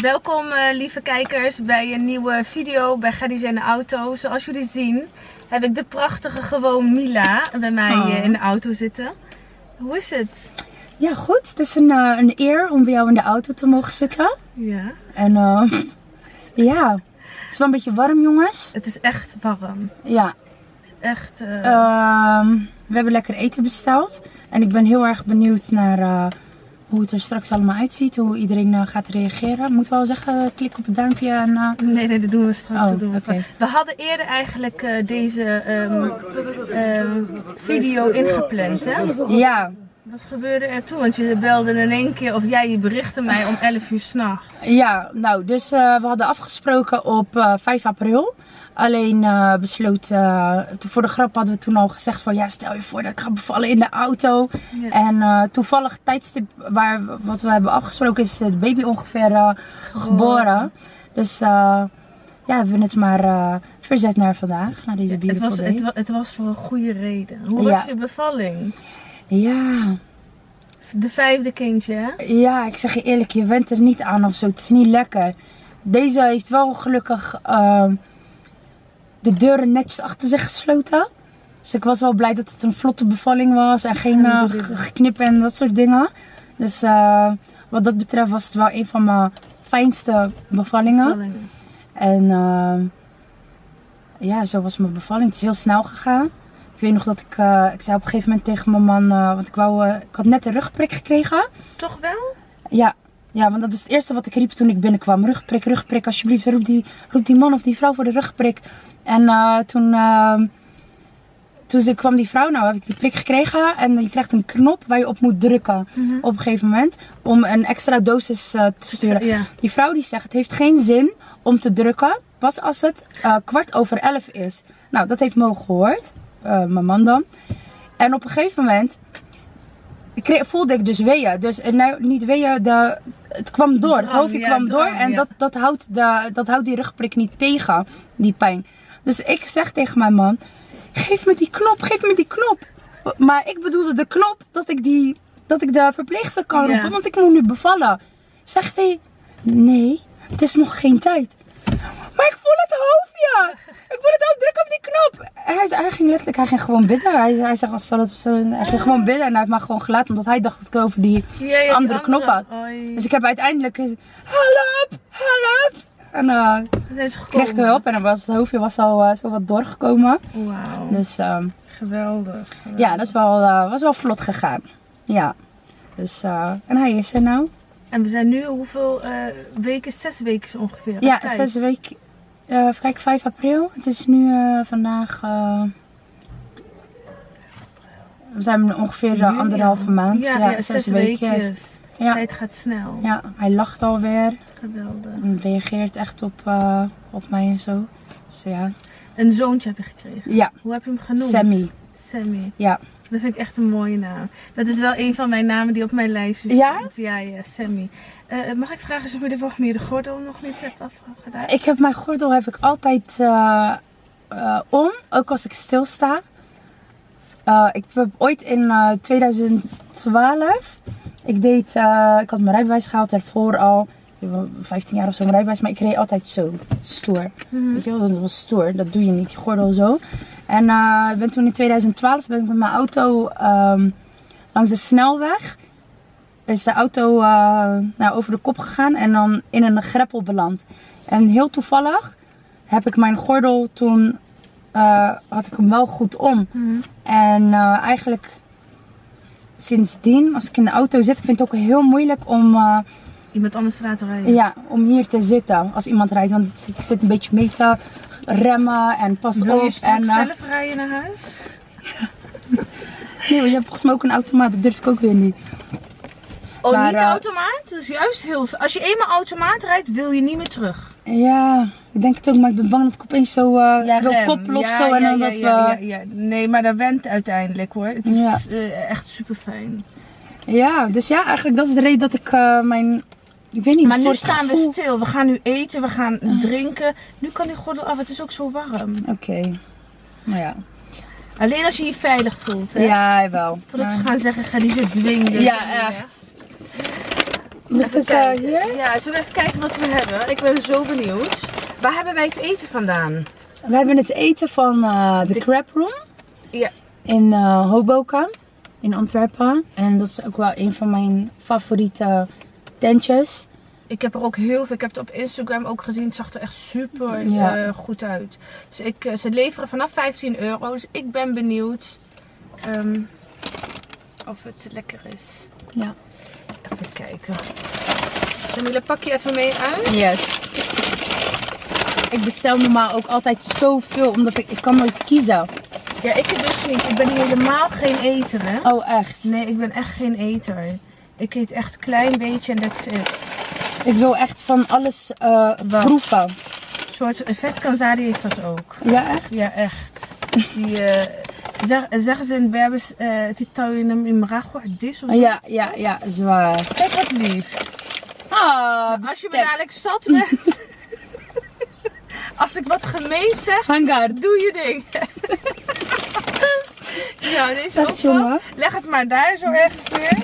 Welkom eh, lieve kijkers bij een nieuwe video bij Gadis en de Auto. Zoals jullie zien heb ik de prachtige gewoon Mila bij mij Oh. eh, in de auto zitten. Hoe is het? Ja, goed. Het is een, eh, een eer om bij jou in de auto te mogen zitten. Ja. En ja, het is wel een beetje warm, jongens. Het is echt warm. Ja, Echt. eh, ehm, we hebben lekker eten besteld. En ik ben heel erg benieuwd naar hoe het er straks allemaal uitziet. Hoe iedereen eh, gaat reageren. Moeten we wel zeggen, klik op het duimpje en... eh, Nee, nee, dat doen we straks. Oh, doen we. We hadden eerder eigenlijk eh, deze ehm, ehm, video ingepland, hè? Ja, Wat gebeurde er toen? Want je belde in één keer, of jij je berichtte mij om 11 uur s'nachts. ja, nou, dus eh, we hadden afgesproken op eh, 5 april. Alleen eh besloot, eh, voor de grap hadden we toen al gezegd van ja, stel je voor dat ik ga bevallen in de auto. Ja. En eh, toevallig tijdstip waar, wat we hebben afgesproken is de baby ongeveer geboren. Dus ja, hebben we het maar verzet naar vandaag, naar deze Het beautiful was, het, wa- het was voor een goede reden. Hoe Ja. was je bevalling? Ja, De vijfde kindje, hè? ja, ik zeg je eerlijk, je went er niet aan of zo. Het is niet lekker. Deze heeft wel gelukkig eh, de deuren netjes achter zich gesloten. Dus ik was wel blij dat het een vlotte bevalling was en geen eh, geknippen en dat soort dingen. Dus eh, wat dat betreft was het wel een van mijn fijnste bevallingen. Bevalling. En ehm, ja, zo was mijn bevalling. Het is heel snel gegaan. Ik weet nog dat ik, eh, ik zei op een gegeven moment tegen mijn man, eh, want ik, wou, eh, ik had net een rugprik gekregen. Toch wel? Ja, ja, want dat is het eerste wat ik riep toen ik binnenkwam. Rugprik, rugprik, alsjeblieft, roep die, roep die man of die vrouw voor de rugprik. En eh, toen, ehm, toen ze- kwam die vrouw, nou heb ik die prik gekregen. En je krijgt een knop waar je op moet drukken op een gegeven moment. Om een extra dosis eh, te sturen. Ja. Die vrouw die zegt, het heeft geen zin om te drukken, pas als het eh, kwart over elf is. Nou, dat heeft Mo gehoord, eh, mijn man dan. En op een gegeven moment kreeg- voelde ik dus weeën. Dus nou, niet weeën, de, het kwam door, het hoofdje kwam door. En dat, dat, houdt de, dat houdt die rugprik niet tegen, die pijn. Dus ik zeg tegen mijn man, geef me die knop, geef me die knop. Maar ik bedoelde de knop dat ik, die, dat ik de verpleegster kan Ja. roepen, want ik moet nu bevallen. Zegt hij, nee, het is nog geen tijd. Maar ik voel het hoofdje. Ik voel het ook, druk op die knop. Hij, hij ging letterlijk, hij ging gewoon bidden. Hij, hij als zal het, zal het- hij ging gewoon bidden en hij heeft me gewoon gelaten. Omdat hij dacht dat ik over die Ja, ja, die andere knop had. Oei. Dus ik heb uiteindelijk, help, help. En is kreeg ik hulp en dan was het hoofdje was al eh, zo wat doorgekomen. Wauw. Dus ehm, Geweldig. ja, dat is wel, eh, was wel vlot gegaan. Ja. Dus, en hij is er nou. En we zijn nu hoeveel weken? Zes weken ongeveer. Ja, Vijf. zes weken. kijken, 5 april. Het is nu vandaag. we zijn ongeveer uh, anderhalve al. maand. Ja, ja, zes weekjes. Ja. Tijd gaat snel. Ja, hij lacht alweer. Geweldig. En reageert echt op, eh, op mij en zo. Dus ja. Een zoontje heb je gekregen. Ja, Hoe heb je hem genoemd? Sammy. Sammy. Ja. Dat vind ik echt een mooie naam. Dat is wel een van mijn namen die op mijn lijstje Ja? stond. Ja, ja, Sammy. Eh, mag ik vragen of je de volgende de gordel nog niet hebt afgedaan? Ik heb mijn gordel heb ik altijd eh, om, ook als ik stilsta. Eh, ik heb ooit in eh, 2012, ik deed, eh, ik had mijn rijbewijs gehaald daarvoor al, ik heb wel 15 jaar of zo mijn rijbewijs, maar ik reed altijd zo, stoer. Mhm. Weet je wel, dat was stoer, dat doe je niet, die gordel zo. En eh, ik ben toen in 2012 ben ik met mijn auto ehm, langs de snelweg, is de auto eh, nou, over de kop gegaan en dan in een greppel beland. En heel toevallig heb ik mijn gordel toen, eh, had ik hem wel goed om. Mhm. En eh, eigenlijk sindsdien, als ik in de auto zit, ik vind het ook heel moeilijk om, eh, Iemand anders te laten rijden. ja, om hier te zitten als iemand rijdt. Want ik zit een beetje mee te remmen en pas Wil je op. En, eh, zelf rijden naar huis? nee, je hebt volgens mij ook een automaat, dat durf ik ook weer niet. Oh, Maar, niet automaat? Dat is juist heel... Als je eenmaal automaat rijdt, wil je niet meer terug. Ja, ik denk het ook, maar ik ben bang dat ik opeens zo eh wil rem. koppelen of Ja, zo. En ja, dan ja, dat ja, we... ja, ja. Nee, maar dat went uiteindelijk hoor. Het is, Ja. het is, eh, echt super fijn. Ja, dus ja, eigenlijk dat is de reden dat ik eh, mijn... Ik weet niet, Maar nu staan gevoel- we stil. We gaan nu eten, we gaan drinken. Nu kan die gordel af. Het is ook zo warm. Oké. Nou ja. Alleen als je je veilig voelt. Hè? Ja, wel. Voordat ze gaan zeggen, ga die ze dwingen. Ja, echt. Het eh, kijken. hier? Ja, zullen we even kijken wat we hebben? Ik ben zo benieuwd. Waar hebben wij het eten vandaan? We hebben het eten van eh, de Crab Room Ja. in eh Hoboken in Antwerpen. En dat is ook wel een van mijn favoriete tentjes. Ik heb er ook heel veel. Ik heb het op Instagram ook gezien. Het zag er echt super Ja. eh, goed uit. Dus ik, ze leveren vanaf 15 euro. Dus ik ben benieuwd ehm, of het lekker is. Ja. Even kijken. Jamila, pak je even mee uit? Yes. Ik bestel normaal ook altijd zoveel, omdat ik, ik kan nooit kiezen. Ja, ik dus niet. Ik ben helemaal geen eter, hè? Oh, echt? Nee, ik ben echt geen eter. Ik eet echt een klein beetje en that's it. Ik wil echt van alles eh, proeven. Een soort vet heeft dat ook. Ja, echt? Ja, echt. Die, eh, zeg- zeggen ze in Berbers, eh Titanium Imrago, dis of Ja, zoiets. ja, ja, zwaar. Kijk wat lief. Ah, Als je me dadelijk zat bent. Als ik wat gemeen zeg, Hangaard. doe je ding. ja, deze Dag, jongen. vast. Leg het maar daar zo ergens neer.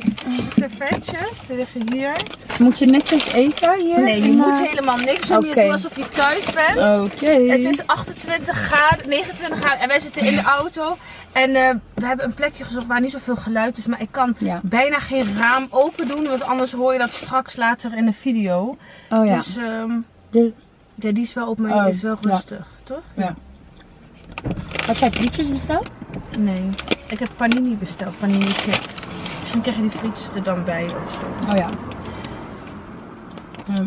Servetjes, die liggen hier. Moet je netjes eten hier? Nee, je in, moet eh, helemaal niks doen. Je Oké. doet alsof je thuis bent. Oké. Het is 28 graden, 29 graden en wij zitten in de auto. En eh, we hebben een plekje gezocht waar niet zoveel geluid is. Maar ik kan Ja. bijna geen raam open doen, want anders hoor je dat straks later in de video. Oh ja. Dus ehm, De- ja, die is wel op mij, Oh, is wel ja. rustig, toch? Ja. Had jij frietjes besteld? Nee, ik heb panini besteld, panini kip. Misschien krijg je die frietjes er dan bij of zo. Oh ja.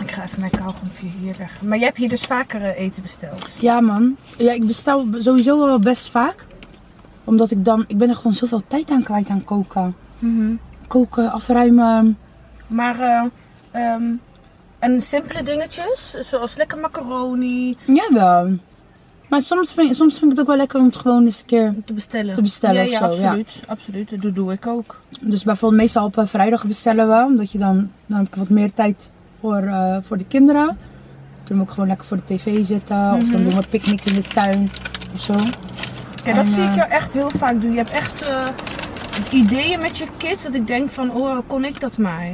Ik ga even mijn kauwgompje hier leggen. Maar jij hebt hier dus vaker eh, eten besteld. Ja man. Ja, ik bestel sowieso wel best vaak. Omdat ik dan, ik ben er gewoon zoveel tijd aan kwijt aan koken. Koken, afruimen. Maar ehm, en simpele dingetjes, zoals lekker macaroni Jawel. Maar soms vind, soms vind ik het ook wel lekker om het gewoon eens een keer... te bestellen. Te bestellen ja, of zo, ja. absoluut. Absoluut, dat doe ik ook. Dus bijvoorbeeld meestal op eh, vrijdag bestellen we. Omdat je dan, dan heb ik wat meer tijd voor, eh, voor de kinderen. Dan kunnen we ook gewoon lekker voor de tv zitten. Of dan Mhm. doen we een picknick in de tuin. Of zo. Ja, dat En, zie ik eh, jou echt heel vaak doen. Je hebt echt eh, ideeën met je kids dat ik denk van, oh, kon ik dat maar.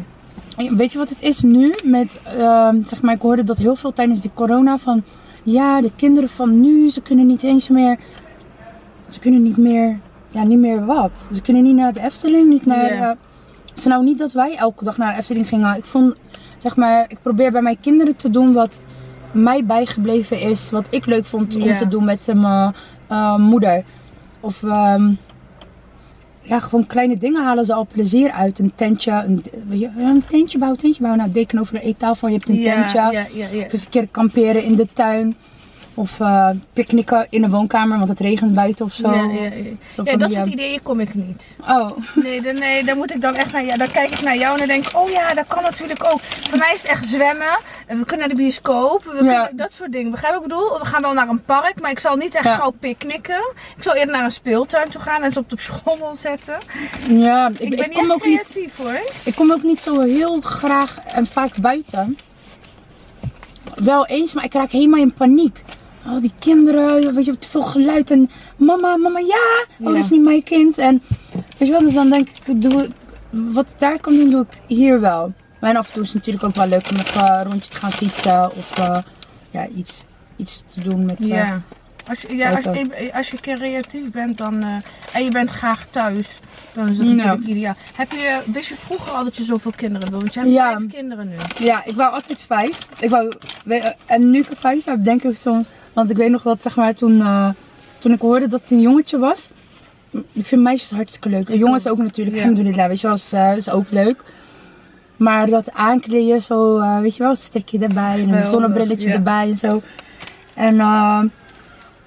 Weet je wat het is nu? Met, ehm, zeg maar, ik hoorde dat heel veel tijdens die corona van... Ja, de kinderen van nu, ze kunnen niet eens meer... Ze kunnen niet meer... Ja, niet meer wat. Ze kunnen niet naar de Efteling, niet naar... Eh, het is nou niet dat wij elke dag naar de Efteling gingen. Ik vond, zeg maar, ik probeer bij mijn kinderen te doen wat mij bijgebleven is. Wat ik leuk vond om te doen met mijn eh, moeder. Of... ehm, ja, gewoon kleine dingen halen ze al plezier uit. Een tentje, een, een tentje bouwen, tentje bouwen. Nou, deken over de eettafel, je hebt een tentje. ja, ja, ja. Of eens een keer kamperen in de tuin. Of eh picknicken in de woonkamer, want het regent buiten of zo. Ja, ja, ja. Zo Ja, van dat die, soort eh, ideeën kom ik niet. Oh, Nee, dan, nee, dan moet ik dan echt naar jou. Dan kijk ik naar jou en dan denk ik, oh ja, dat kan natuurlijk ook. Voor mij is het echt zwemmen. En we kunnen naar de bioscoop. We kunnen, dat soort dingen. Begrijp ik bedoel? We gaan wel naar een park, maar ik zal niet echt gauw picknicken. Ik zal eerder naar een speeltuin toe gaan en ze op de schommel zetten. ja. Ik, Ik, ik, ben niet kom ook niet, creatief hoor. ik kom ook niet zo heel graag en vaak buiten. Wel eens, maar ik raak helemaal in paniek. Al die kinderen, weet je, te veel geluid en mama, mama, ja! Oh, Ja. dat is niet mijn kind. En weet je wel, dus dan denk ik, ik doe, wat ik daar kan doen, doe ik hier wel. Maar af en toe is het natuurlijk ook wel leuk om even een rondje te gaan fietsen of eh, ja, iets, iets te doen met... eh, Ja. Als je, ja, als, je- als je creatief bent dan, eh, en je bent graag thuis, dan is dat Ja. natuurlijk ideaal. Heb je, wist je vroeger al dat je zoveel kinderen wil? Want je hebt Ja. vijf kinderen nu. Ja, ik wou altijd vijf. Ik wou, en nu ik er vijf heb, denk ik zo. Want ik weet nog dat, zeg maar, toen, eh, toen ik hoorde dat het een jongetje was. Ik vind meisjes hartstikke leuk. Jongens ook natuurlijk. Ja. Alhamdulillah, weet je wel, is, eh, is ook leuk. Maar dat aankleden, zo, eh, weet je wel, een strikje erbij en een zonnebrilletje ja. erbij en zo. En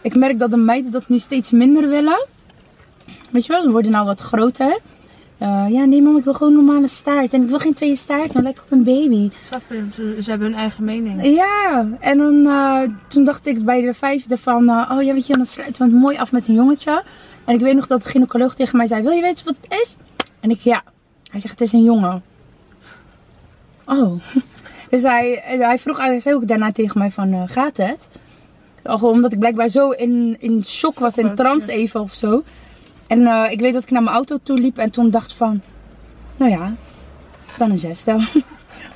ik merk dat de meiden dat nu steeds minder willen. Weet je wel, ze worden nou wat groter. Eh, ja, nee mam, ik wil gewoon een normale staart. En ik wil geen tweede staart, dan lekker op een baby. Ze, hebben hun eigen mening. Ja, en dan, eh, toen dacht ik bij de vijfde van, eh, oh ja, weet je, dan sluiten we het mooi af met een jongetje. En ik weet nog dat de gynaecoloog tegen mij zei, wil je weten wat het is? En ik, ja. Hij zegt, het is een jongen. Oh. Dus hij, hij vroeg, hij zei ook daarna tegen mij van, gaat het? Al gewoon Omdat ik blijkbaar zo in, in shock was, in trance even of zo. En eh, ik weet dat ik naar mijn auto toe liep en toen dacht van, nou ja, dan een zesde.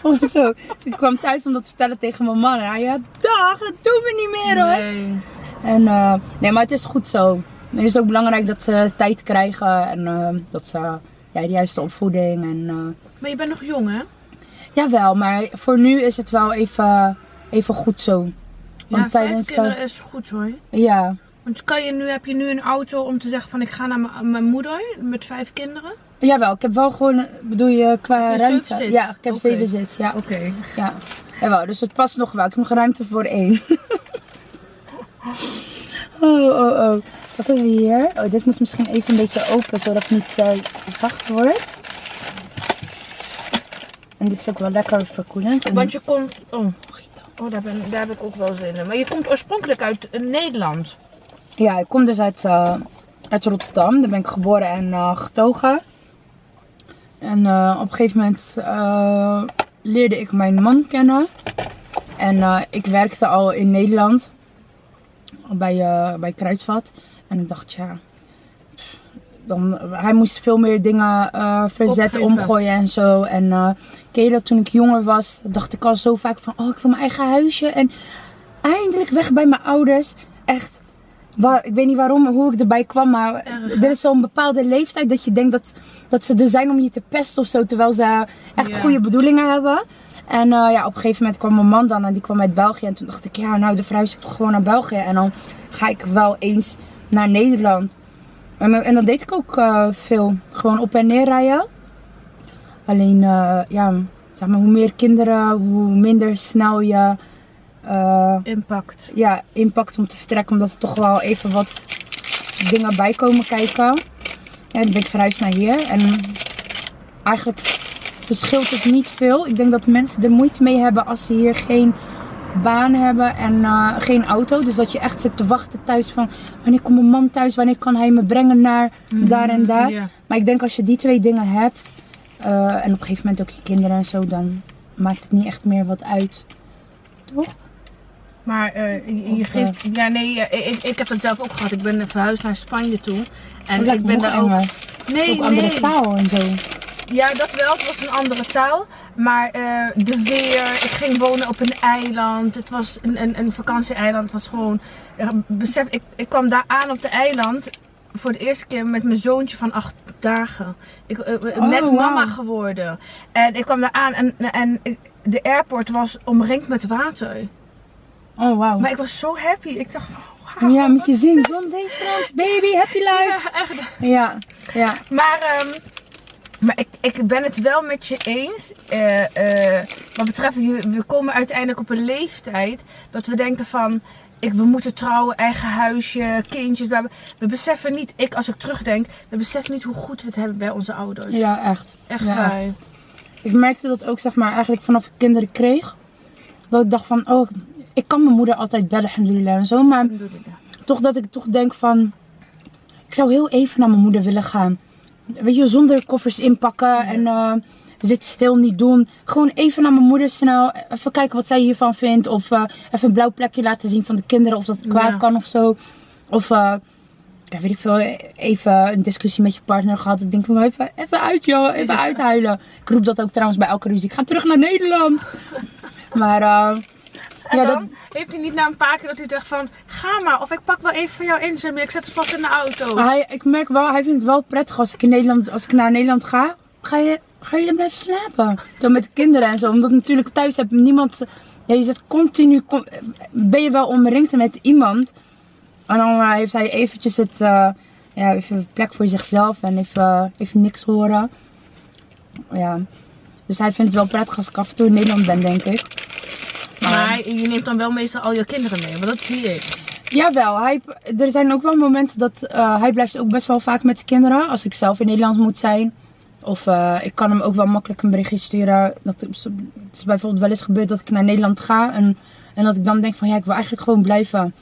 Of zo. Dus ik kwam thuis om dat te vertellen tegen mijn man. En hij ja, dag, dat doen we niet meer hoor. Nee. En eh, nee, maar het is goed zo. Het is ook belangrijk dat ze tijd krijgen en eh, dat ze ja, de juiste opvoeding en Maar je bent nog jong, hè? jawel, maar voor nu is het wel even, even goed zo. Want ja, tijdens, kinderen is goed hoor. Ja, Want kan je nu, heb je nu een auto om te zeggen van ik ga naar mijn- moeder met vijf kinderen? jawel, ik heb wel gewoon, bedoel je qua je ruimte? zit? Ja, ik heb zeven zit, ja. Oké. ja. Jawel, dus het past nog wel. Ik heb nog ruimte voor één. oh, oh, oh. Wat hebben we hier? Oh, dit moet misschien even een beetje open, zodat het niet eh, zacht wordt. En dit is ook wel lekker verkoelend. En- Want je komt. Oh, oh daar, ben, daar heb ik ook wel zin in. Maar je komt oorspronkelijk uit eh, Nederland. Ja, ik kom dus uit, eh, uit Rotterdam. Daar ben ik geboren en eh, getogen. En eh, op een gegeven moment leerde ik mijn man kennen. En ik werkte al in Nederland bij, bij Kruidvat. En ik dacht, ja, dan, hij moest veel meer dingen eh, verzetten, Opgeven. omgooien en zo. En eh ken je dat toen ik jonger was, dacht ik al zo vaak van, oh, ik wil mijn eigen huisje. En eindelijk weg bij mijn ouders. Echt, waar, ik weet niet waarom, hoe ik erbij kwam, maar Erg, er is zo'n bepaalde leeftijd dat je denkt dat, dat ze er zijn om je te pesten of zo. Terwijl ze echt Ja. goede bedoelingen hebben. En eh, ja, op een gegeven moment kwam mijn man dan en die kwam uit België. En toen dacht ik, ja, nou, dan verhuis ik toch gewoon naar België. En dan ga ik wel eens naar Nederland. En, en dat deed ik ook eh, veel. Gewoon op en neer rijden. Alleen, eh, ja, zeg maar, hoe meer kinderen, hoe minder snel je eh, Impact. ja, impact om te vertrekken. Omdat er toch wel even wat dingen bij komen kijken. Ja, dan ben ik verhuisd naar hier. En eigenlijk verschilt het niet veel. Ik denk dat mensen er moeite mee hebben als ze hier geen baan hebben en eh, geen auto. Dus dat je echt zit te wachten thuis van wanneer komt mijn man thuis, wanneer kan hij me brengen naar daar en daar. Maar ik denk als je die twee dingen hebt eh, en op een gegeven moment ook je kinderen en zo, dan maakt het niet echt meer wat uit. Toch? Maar eh, je, geeft. Ja, nee, eh, ik, ik heb dat zelf ook gehad. Ik ben verhuisd naar Spanje toe. En Oh, ik ben daar ook. enger. Nee, ook andere nee. taal en zo. Ja, dat wel. Het was een andere taal. Maar eh, de weer. Ik ging wonen op een eiland. Het was een, een, een vakantieeiland. Het was gewoon. eh, besef, ik, ik kwam daar aan op de eiland. Voor de eerste keer met mijn zoontje van acht dagen. Ik eh, eh, Oh, net wauw. mama geworden. En ik kwam daar aan en, en ik- de airport was omringd met water. Oh, wauw. Maar ik was zo happy. Ik dacht, wauw. Ja, met je zin. Zon, zee, strand, baby, happy life. Ja, echt. Ja, ja. Maar, ehm, maar ik, ik ben het wel met je eens. eh, eh, wat betreft, we komen uiteindelijk op een leeftijd dat we denken van. Ik, we moeten trouwen, eigen huisje, kindjes. We beseffen niet, ik als ik terugdenk, we beseffen niet hoe goed we het hebben bij onze ouders. Ja, echt. Echt Ja, waar. Ik merkte dat ook, zeg maar, eigenlijk vanaf ik kinderen kreeg. Dat ik dacht van, oh, ik kan mijn moeder altijd bellen, alhamdulillah en zo. Maar toch dat ik toch denk van, ik zou heel even naar mijn moeder willen gaan. Weet je, zonder koffers inpakken en eh zit stil niet doen. Gewoon even naar mijn moeder snel, even kijken wat zij hiervan vindt. Of eh, even een blauw plekje laten zien van de kinderen, of dat kwaad Ja. kan of zo. Of, eh, ja, weet ik veel, even een discussie met je partner gehad. Ik denk van, even, even uit joh, even uithuilen. Ik roep dat ook trouwens bij elke ruzie. Ik ga terug naar Nederland. Maar eh, En ja, dan dat, heeft hij niet na een paar keer dat hij zegt van, ga maar. Of ik pak wel even van jou in, Jamie. Ik zet het vast in de auto. Hij, ik merk wel, hij vindt het wel prettig als ik, in Nederland, als ik naar Nederland ga. Ga je, ga je dan blijven slapen? Dan met de kinderen en zo. Omdat natuurlijk thuis heb niemand. Ja, je zit continu. con- Ben je wel omringd met iemand. En dan eh, heeft hij eventjes het. eh, ja, even plek voor zichzelf en even, even niks horen. Ja. Dus hij vindt het wel prettig als ik af en toe in Nederland ben, denk ik. Maar je neemt dan wel meestal al je kinderen mee, want dat zie ik. Jawel, hij, er zijn ook wel momenten dat eh, hij blijft ook best wel vaak met de kinderen. Als ik zelf in Nederland moet zijn. Of eh, ik kan hem ook wel makkelijk een berichtje sturen. Dat, het is bijvoorbeeld wel eens gebeurd dat ik naar Nederland ga. En, en dat ik dan denk van ja, ik wil eigenlijk gewoon blijven.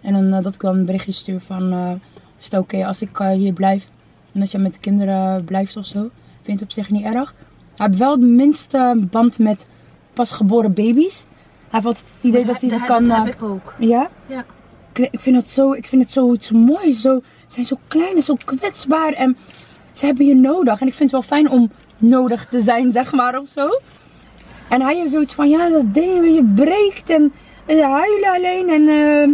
En dan eh, dat ik dan een berichtje stuur van is het oké als ik hier blijf. En dat je met de kinderen blijft of zo. Vind het op zich niet erg. Hij heeft wel de minste band met pasgeboren baby's. Hij heeft altijd het idee dat hij ze kan... Dat eh, heb ik ook. ja? Ja. Ik, ik vind het zo, ik vind het zo, zo mooi. Zo, ze zijn zo klein en zo kwetsbaar. En ze hebben je nodig. En ik vind het wel fijn om nodig te zijn, zeg maar, of zo. En hij heeft zoiets van, ja, dat ding, je breekt en, en ze huilen alleen en... eh,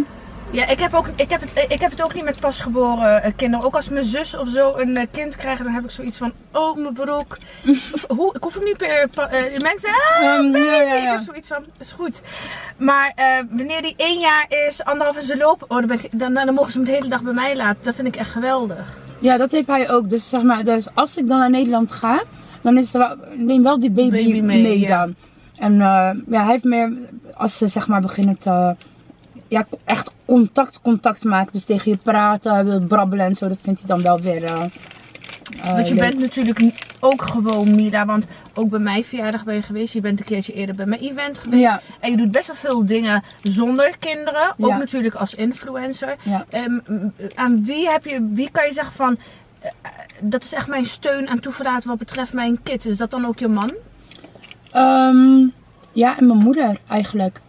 Ja, ik heb, ook, ik, heb het, ik heb het ook niet met pasgeboren eh, kinderen. Ook als mijn zus of zo een eh, kind krijgt, dan heb ik zoiets van: Oh, mijn broek. Of, hoe, ik hoef hem niet per. pa- eh, mensen, ah, baby. ja, ja, Ik heb zoiets van: Is goed. Maar wanneer die één jaar is, anderhalf en ze lopen, oh, dan, ben ik, dan, dan mogen ze hem de hele dag bij mij laten. Dat vind ik echt geweldig. Ja, dat heeft hij ook. Dus zeg maar, dus als ik dan naar Nederland ga, dan is er wel, neem wel die baby, Baby mee, mee, dan. En ja, hij heeft meer, als ze zeg maar beginnen te, ja, echt contact, contact maken. Dus tegen je praten, wil brabbelen en zo, dat vindt hij dan wel weer eh, eh, Want je leuk. bent natuurlijk ook gewoon Mila. Want ook bij mijn verjaardag ben je geweest. Je bent een keertje eerder bij mijn event geweest. Ja, En je doet best wel veel dingen zonder kinderen. Ook Ja. natuurlijk als influencer. ja. Ehm, aan wie, heb je, wie kan je zeggen van... eh, dat is echt mijn steun en toeverlaten wat betreft mijn kids. Is dat dan ook je man? Ehm, ja, en mijn moeder eigenlijk.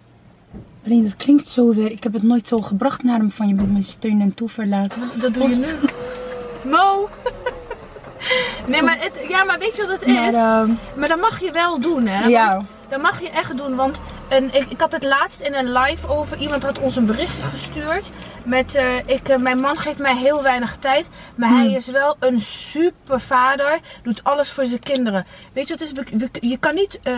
Alleen dat klinkt zo weer, ik heb het nooit zo gebracht naar hem van je bent mijn steun en toeverlaten. Dat doe je nu. Mo! nee, maar, het, ja, maar weet je wat het is? Maar, Maar, ehm, dat mag je wel doen, hè? ja, Want dat mag je echt doen, want een, ik, ik had het laatst in een live over. Iemand had ons een berichtje gestuurd. Met, eh, ik, eh, mijn man geeft mij heel weinig tijd. Maar hij Hmm. is wel een super vader. Doet alles voor zijn kinderen. Weet je wat is? We- we- je kan niet eh,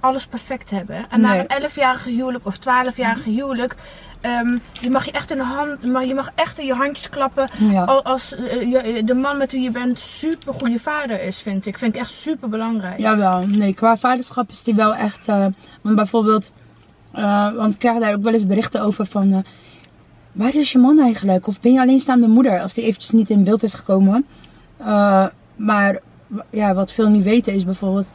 alles perfect hebben. En na een 11-jarige huwelijk of 12-jarige huwelijk. Ehm, je mag je echt in de hand, maar je mag echt in je handjes klappen. ja. Als eh, je- de man met wie je bent super goede vader is, vind ik. Vind ik echt super belangrijk. Jawel, nee, qua vaderschap is die wel echt. eh, want bijvoorbeeld, eh, want ik krijg daar ook wel eens berichten over van. eh, waar is je man eigenlijk? Of ben je alleenstaande moeder? Als die eventjes niet in beeld is gekomen. Eh, maar ja, wat veel niet weten is bijvoorbeeld.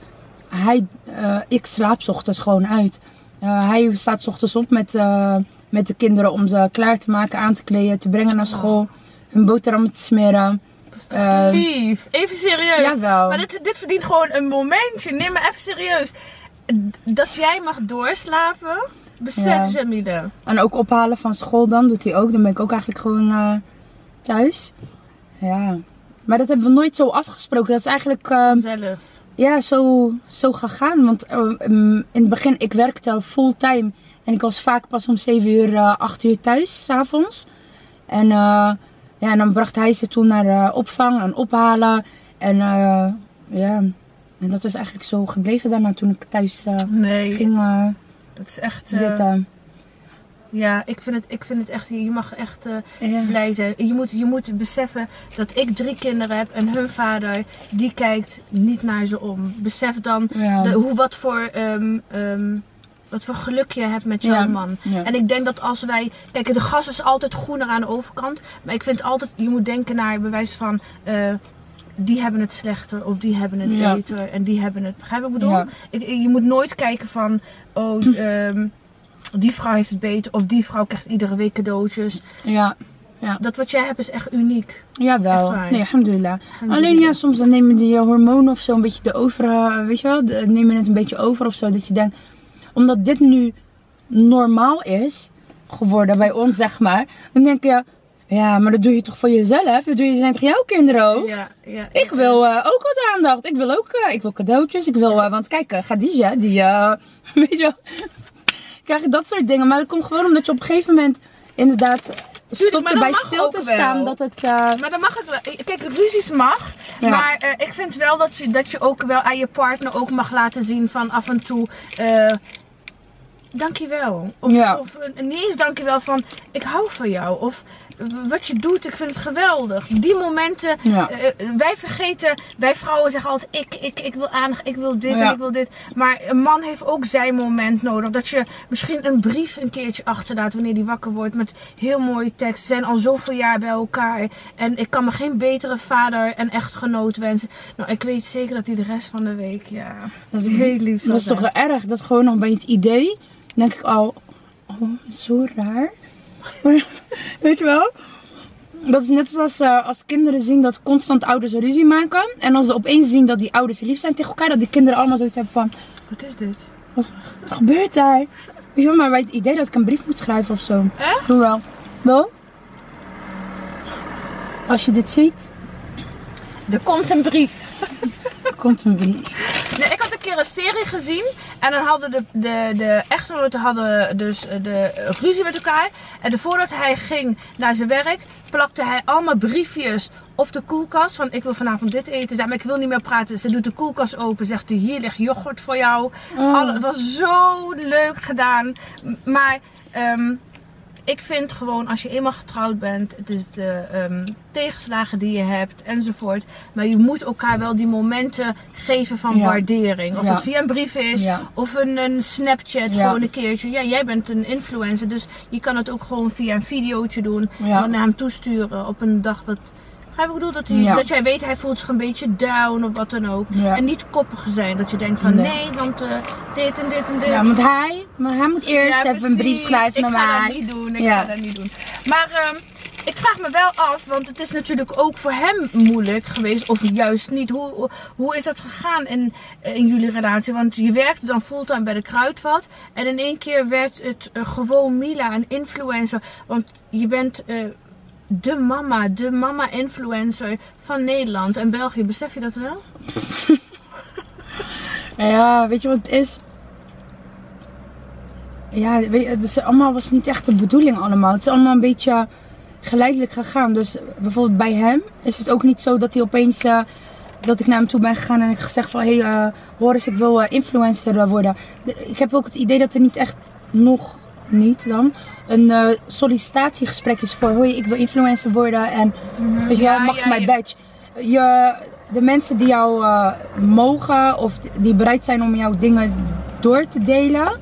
Hij, eh, ik slaap 's ochtends gewoon uit. Eh, hij staat 's ochtends op met, eh, met de kinderen om ze klaar te maken, aan te kleden, te brengen naar school. Hun boterhammen te smeren. Dat is toch Eh, lief. Even serieus. Jawel. Maar dit, dit verdient gewoon een momentje. Neem me even serieus. Dat jij mag doorslapen. Besef Ja. Jamile. En ook ophalen van school dan, doet hij ook. Dan ben ik ook eigenlijk gewoon eh, thuis. Ja. Maar dat hebben we nooit zo afgesproken. Dat is eigenlijk eh, Zelf. ja, zo, zo gegaan. Want eh, mm, in het begin, ik werkte fulltime. En ik was vaak pas om 7 uur, eh 8 uur thuis, s'avonds. En, eh, ja, en dan bracht hij ze toen naar eh, opvang en ophalen. En eh, ja, en dat is eigenlijk zo gebleven daarna toen ik thuis eh, Nee. ging eh, Dat is echt... eh, zitten. ja, ik vind, het, ik vind het echt... Je mag echt eh, Ja. blij zijn. Je moet, je moet beseffen dat ik drie kinderen heb. En hun vader, die kijkt niet naar ze om. Besef dan Ja. de, hoe, wat voor... ehm, wat voor geluk je hebt met jouw Ja. man. Ja. En ik denk dat als wij. Kijk, de gas is altijd groener aan de overkant. Maar ik vind altijd, je moet denken naar bewijs van. eh, die hebben het slechter of die hebben het Ja. beter en die hebben het. Begrijp ik bedoel? Ja. Ik, je moet nooit kijken van. Oh, ehm, die vrouw heeft het beter of die vrouw krijgt iedere week cadeautjes. Ja, Dat wat jij hebt is echt uniek. Jawel. waar. Nee, alhamdulillah. Alleen ja, soms dan nemen die hormonen of zo een beetje de over, weet je wel, de- nemen het een beetje over of zo. Dat je denkt, omdat dit nu normaal is geworden bij ons, zeg maar. Dan denk je, ja, maar dat doe je toch voor jezelf? Dat doe je zijn toch jouw kinderen ook? Ja, ja. Ik wil eh, ook wat aandacht. Ik wil ook, eh, ik wil cadeautjes. Ik wil, eh, want kijk, Khadija, die, weet je wel. Krijg je dat soort dingen. Maar dat komt gewoon omdat je op een gegeven moment inderdaad maar erbij stil te staan dat het... eh, Maar dan mag ik wel. Kijk, ruzies mag. Ja. Maar eh, ik vind wel dat je, dat je ook wel aan je partner ook mag laten zien van af en toe. eh dankjewel. Of, Ja. of eh, niet eens dankjewel van ik hou van jou. Of eh, wat je doet, ik vind het geweldig. Die momenten, Ja. eh, eh, wij vergeten, wij vrouwen zeggen altijd ik, ik, ik wil aandacht, ik wil dit en ik wil dit. Maar een man heeft ook zijn moment nodig. Dat je misschien een brief een keertje achterlaat wanneer die wakker wordt met heel mooie tekst. Ze zijn al zoveel jaar bij elkaar. En ik kan me geen betere vader en echtgenoot wensen. Nou, ik weet zeker dat hij de rest van de week, ja, dat is, heel lief dat is toch erg. Dat gewoon al bij het idee, denk ik al, oh, zo raar. Weet je wel? Dat is net zoals uh, als kinderen zien dat constant ouders ruzie maken. En als ze opeens zien dat die ouders lief zijn tegen elkaar, dat die kinderen allemaal zoiets hebben van, Wat is dit? wat gebeurt daar? Weet je wel, maar bij het idee dat ik een brief moet schrijven of zo. Echt? Doe wel. Wel? Als je dit ziet, Er komt een brief. Komt een brief. Nee, ik had een keer een serie gezien. En dan hadden de, de, de echtgenoten hadden dus eh, de eh, ruzie met elkaar. En voordat hij ging naar zijn werk, plakte hij allemaal briefjes op de koelkast. Van ik wil vanavond dit eten. Zei, maar ik wil niet meer praten. Ze doet de koelkast open. Zegt hij, hier ligt yoghurt voor jou. Oh. Alle, het was zo leuk gedaan. Maar ehm, ik vind gewoon als je eenmaal getrouwd bent, het is de ehm, tegenslagen die je hebt enzovoort. Maar je moet elkaar wel die momenten geven van Ja. waardering. Of Ja. dat via een brief is, Ja. of een, een Snapchat, gewoon een keertje. Ja, jij bent een influencer, dus je kan het ook gewoon via een videootje doen. En naar hem toesturen op een dag dat... Ga je bedoel dat, hij, Ja. dat jij weet, hij voelt zich een beetje down of wat dan ook. Ja. En niet koppig zijn, dat je denkt van nee, Nee. want eh, dit en dit en dit. Ja, want hij, maar hij moet eerst Ja, even een brief schrijven naar Ik ga mij. dat niet doen. Ik ga dat niet doen. Maar ehm, ik vraag me wel af, want het is natuurlijk ook voor hem moeilijk geweest, of juist niet. Hoe, hoe is dat gegaan in, in jullie relatie? Want je werkte dan fulltime bij de Kruidvat en in één keer werd het eh, gewoon Mila, een influencer. Want je bent eh, de mama, de mama-influencer van Nederland en België. Besef je dat wel? Ja, weet je wat het is? Ja, weet je, het is allemaal was niet echt de bedoeling allemaal. Het is allemaal een beetje geleidelijk gegaan. Dus bijvoorbeeld bij hem is het ook niet zo dat hij opeens eh, dat ik naar hem toe ben gegaan en ik gezegd van hé, hey, eh, Boris, ik wil eh, influencer worden. De- Ik heb ook het idee dat er niet echt nog niet dan een eh, sollicitatiegesprek is voor hoi, ik wil influencer worden en wel, Ja, mag ja, mijn badge. Je, de mensen die jou eh, mogen of die bereid zijn om jouw dingen door te delen,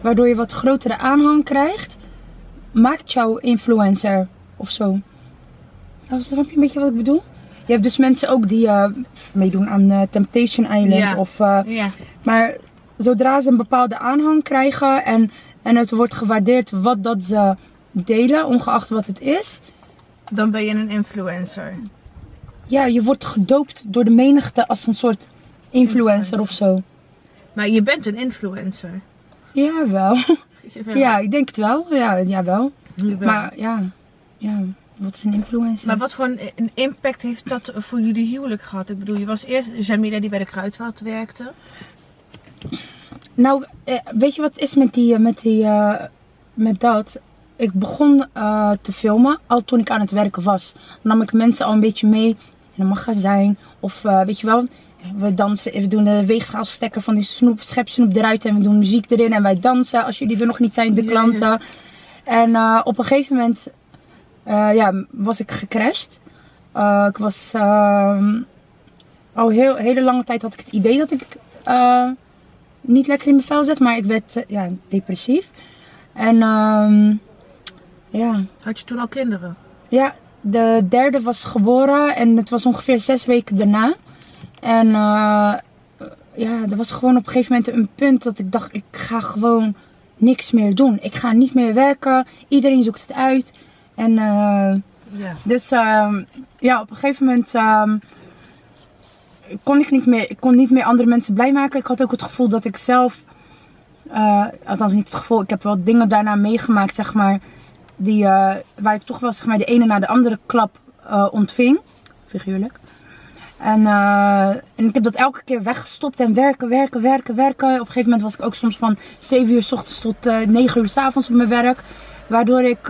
waardoor je wat grotere aanhang krijgt, maakt jou influencer of zo. Snap je een beetje wat ik bedoel? Je hebt dus mensen ook die eh, meedoen aan Temptation Island. Ja. Of, Ja. maar zodra ze een bepaalde aanhang krijgen en, en het wordt gewaardeerd wat dat ze delen, ongeacht wat het is, Dan ben je een influencer. ja, je wordt gedoopt door de menigte als een soort influencer of zo. Maar je bent een influencer. Jawel. Ja, ik denk het wel. Ja, jawel. Jawel. Maar ja, ja, wat is een influencer? Maar wat voor een, een impact heeft dat voor jullie huwelijk gehad? Ik bedoel, je was eerst Jamila die bij de Kruidvat werkte. Nou, eh, weet je wat is met, die, eh, met, die, eh, met dat? Ik begon te filmen al toen ik aan het werken was. Dan nam ik mensen al een beetje mee in een magazijn. Of weet je wel, we dansen, we doen de weegschaalstekker van die snoep, schepsnoep eruit en we doen muziek erin en wij dansen als jullie er nog niet zijn, de Ja, klanten. En op een gegeven moment ja, was ik gecrashed. Ik was ehm, al heel hele lange tijd had ik het idee dat ik niet lekker in mijn vel zat, maar ik werd eh, ja, depressief. En ehm, ja, Had je toen al kinderen? ja, de derde was geboren en het was ongeveer zes weken daarna. En eh, ja, er was gewoon op een gegeven moment een punt dat ik dacht, ik ga gewoon niks meer doen. Ik ga niet meer werken. Iedereen zoekt het uit. En eh, Ja. dus ehm, ja, op een gegeven moment ehm, kon ik niet meer, ik kon niet meer andere mensen blij maken. Ik had ook het gevoel dat ik zelf, eh, althans niet het gevoel, ik heb wel dingen daarna meegemaakt, zeg maar, die, eh, waar ik toch wel zeg maar, de ene na de andere klap eh, ontving, figuurlijk. En, en ik heb dat elke keer weggestopt en werken, werken, werken, werken. Op een gegeven moment was ik ook soms van 7 uur s ochtends tot eh 9 uur s avonds op mijn werk. Waardoor ik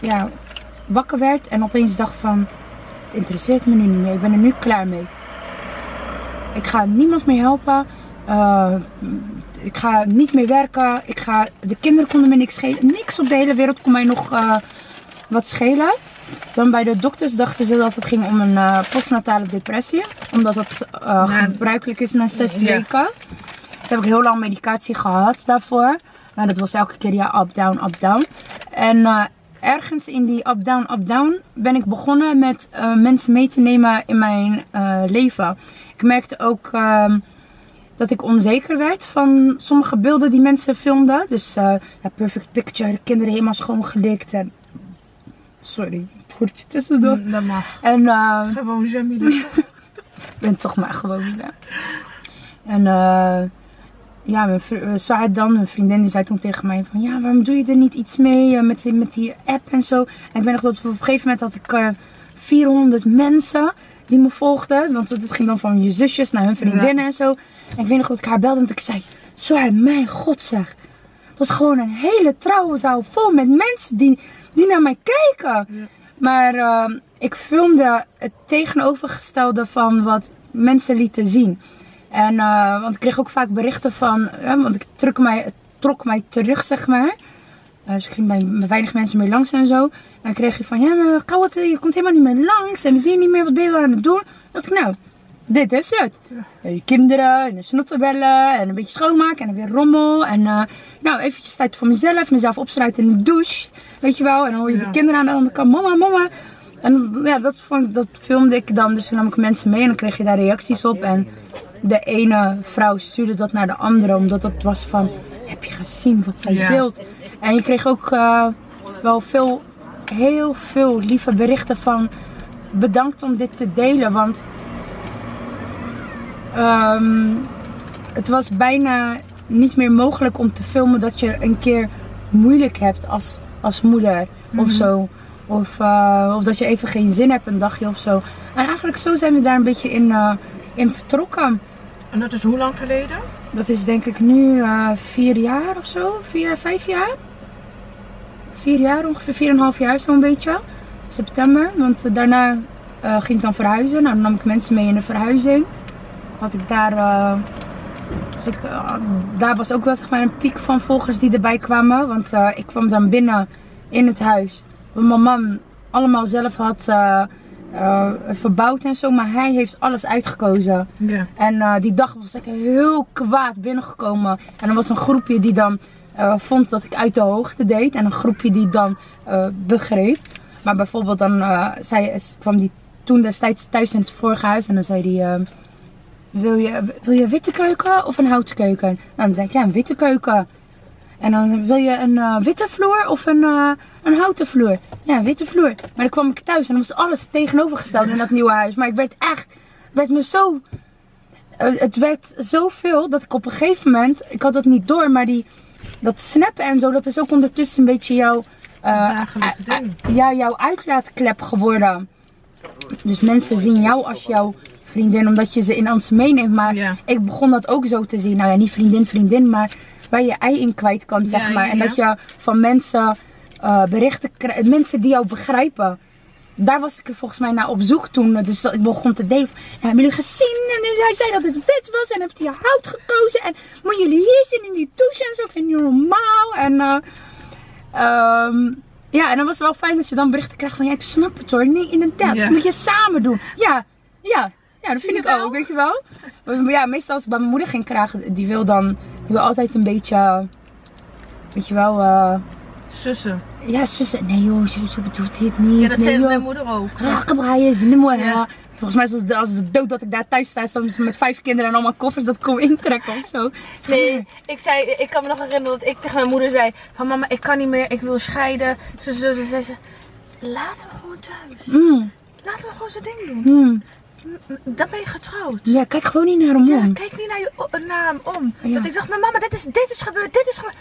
ja, wakker werd en opeens dacht van, het interesseert me nu niet meer. Ik ben er nu klaar mee. Ik ga niemand meer helpen. Eh, ik ga niet meer werken. Ik ga, de kinderen konden me niks schelen. Niks op de hele wereld kon mij nog eh, wat schelen. Dan bij de dokters dachten ze dat het ging om een eh, postnatale depressie. Omdat dat Ja. gebruikelijk is na zes Ja. weken. Dus heb ik heel lang medicatie gehad daarvoor. Maar dat was elke keer ja, up, down, up, down. En ergens in die up, down, up, down ben ik begonnen met eh, mensen mee te nemen in mijn eh, leven. Ik merkte ook ehm, dat ik onzeker werd van sommige beelden die mensen filmden. Dus eh, ja, perfect picture, de kinderen helemaal schoongelikt. En... Sorry, poortje tussendoor. Mm, Dat mag. En Gewoon Jamila. ik ben toch maar gewoon. Ja. En eh ja, mijn eh, Saad dan, mijn vriendin, die zei toen tegen mij van... Ja, waarom doe je er niet iets mee eh, met, die- met die app en zo? En ik ben nog dat op een gegeven moment had ik eh 400 mensen die me volgden. Want het ging dan van je zusjes naar hun vriendinnen en zo. En ik weet nog dat ik haar belde en dat ik zei, zo mijn god zeg. Het was gewoon een hele trouwe zaal vol met mensen die, die naar mij kijken. Ja. Maar ehm, ik filmde het tegenovergestelde van wat mensen lieten zien. En, eh, want ik kreeg ook vaak berichten van, eh, want ik trok mij, trok mij terug, zeg maar. Eh, dus ik ging bij weinig mensen meer langs en zo. En dan kreeg je van, ja, maar Kouwat, je komt helemaal niet meer langs. En we zien niet meer, wat ben je daar aan het doen? dacht ik, nou, dit is het. Ja, je kinderen en de snotten bellen en een beetje schoonmaken en dan weer rommel. En eh, nou, eventjes tijd voor mezelf, mezelf opsluiten in de douche. Weet je wel, en dan hoor je Ja. de kinderen aan de andere kant, mama, mama. En ja, dat, vond, dat filmde ik dan, dus toen nam ik mensen mee en dan kreeg je daar reacties op. En de ene vrouw stuurde dat naar de andere, omdat het was van, heb je gezien wat zij Ja. deelt? En je kreeg ook eh, wel veel, heel veel lieve berichten van, bedankt om dit te delen, want ehm, het was bijna niet meer mogelijk om te filmen dat je een keer moeilijk hebt als, als moeder of Mhm. zo. Of, eh, of dat je even geen zin hebt een dagje of zo. En eigenlijk zo zijn we daar een beetje in, eh, in vertrokken. En dat is hoe lang geleden? Dat is denk ik nu eh, vier jaar of zo. Vier, vijf jaar. Vier jaar, ongeveer vier en een half jaar zo'n beetje. September. Want eh, daarna eh, ging ik dan verhuizen. Nou, dan nam ik mensen mee in de verhuizing. Had ik daar... dus ik, daar was ook wel zeg maar een piek van volgers die erbij kwamen. Want ik kwam dan binnen in het huis. Mijn man allemaal zelf had eh, verbouwd en zo. Maar hij heeft alles uitgekozen. Ja. En eh, die dag was ik heel kwaad binnengekomen. En er was een groepje die dan eh, vond dat ik uit de hoogte deed. En een groepje die dan begreep. Maar bijvoorbeeld dan zei, kwam die toen destijds thuis in het vorige huis. En dan zei hij... wil, je, wil je een witte keuken of een houten keuken? Nou, dan zei ik ja, een witte keuken. En dan wil je een witte vloer of een, een houten vloer? Ja, witte vloer. Maar dan kwam ik thuis en dan was alles tegenovergesteld in dat nieuwe huis. Maar ik werd echt, werd me zo eh, het werd zoveel dat ik op een gegeven moment, ik had dat niet door, maar die, dat snappen en zo, dat is ook ondertussen een beetje jouw, eh, ja, jouw uitlaatklep geworden. Dus mensen zien jou als jouw vriendin, omdat je ze in ons meeneemt. Maar Ja. ik begon dat ook zo te zien. Nou ja, niet vriendin, vriendin, maar waar je ei in kwijt kan, zeg Ja, maar. En dat je van mensen eh, berichten krijgt, mensen die jou begrijpen. Daar was ik er volgens mij naar op zoek toen. Dus ik begon te delen. van, Ja, hebben jullie gezien? En hij zei dat het wit was. En hebt hij hout gekozen. En moeten jullie hier zitten in die douche en zo? Ik vind het niet normaal. En ehm, ja, en dan was het wel fijn dat je dan berichten krijgt van... Ja, ik snap het hoor. Nee, inderdaad. Ja. Dat moet je samen doen. Ja, ja. Ja, dat Zie vind je ik ook, weet je wel. Maar ja, meestal als ik bij mijn moeder ging krijgen, die wil dan, die wil altijd een beetje, weet je wel, eh, Zussen. ja, zussen. Nee joh, zo, bedoelt het niet. Ja, dat nee, zei joh. mijn moeder ook. Raken braaien is niet mooi. Ja. Ja. Volgens mij is het als de dood dat ik daar thuis sta, soms met vijf kinderen en allemaal koffers, dat kom intrekken of zo. Nee, ik, zei, ik kan me nog herinneren dat ik tegen mijn moeder zei: van mama, ik kan niet meer, ik wil scheiden. Ze, ze, ze zei ze: laten we gewoon thuis. Mm, Laten we gewoon zijn ding doen. mm. Dan ben je getrouwd. Ja, kijk gewoon niet naar hem Ja, om. kijk niet naar, je, naar hem om. Ja. Dat ik dacht, maar mama, dit is, dit is gebeurd, dit is gebeurd.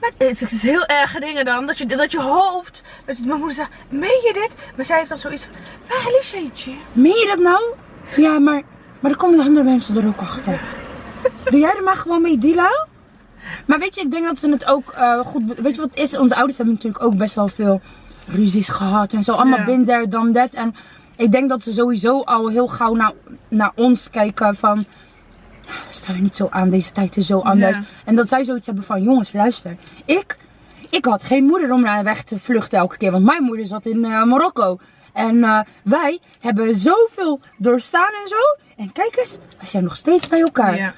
Maar het is heel erge dingen dan. Dat je, dat je hoopt. Dat je, mijn moeder zegt, meen je dit? Maar zij heeft dan zoiets van, maar Liesje. Meen je dat nou? Ja, maar, maar dan komen de andere mensen er ook achter. Doe jij er maar gewoon mee, Dila? Maar weet je, ik denk dat ze het ook eh, goed... Weet je wat is? Onze ouders hebben natuurlijk ook best wel veel ruzies gehad en zo. Allemaal Ja. there, dan dat. En ik denk dat ze sowieso al heel gauw naar, naar ons kijken van... Stel je niet zo aan, deze tijd is zo anders. Ja. En dat zij zoiets hebben van, jongens, luister. Ik, ik had geen moeder om naar weg te vluchten elke keer. Want mijn moeder zat in eh, Marokko. En eh, wij hebben zoveel doorstaan en zo. En kijk eens, wij zijn nog steeds bij elkaar. Ja.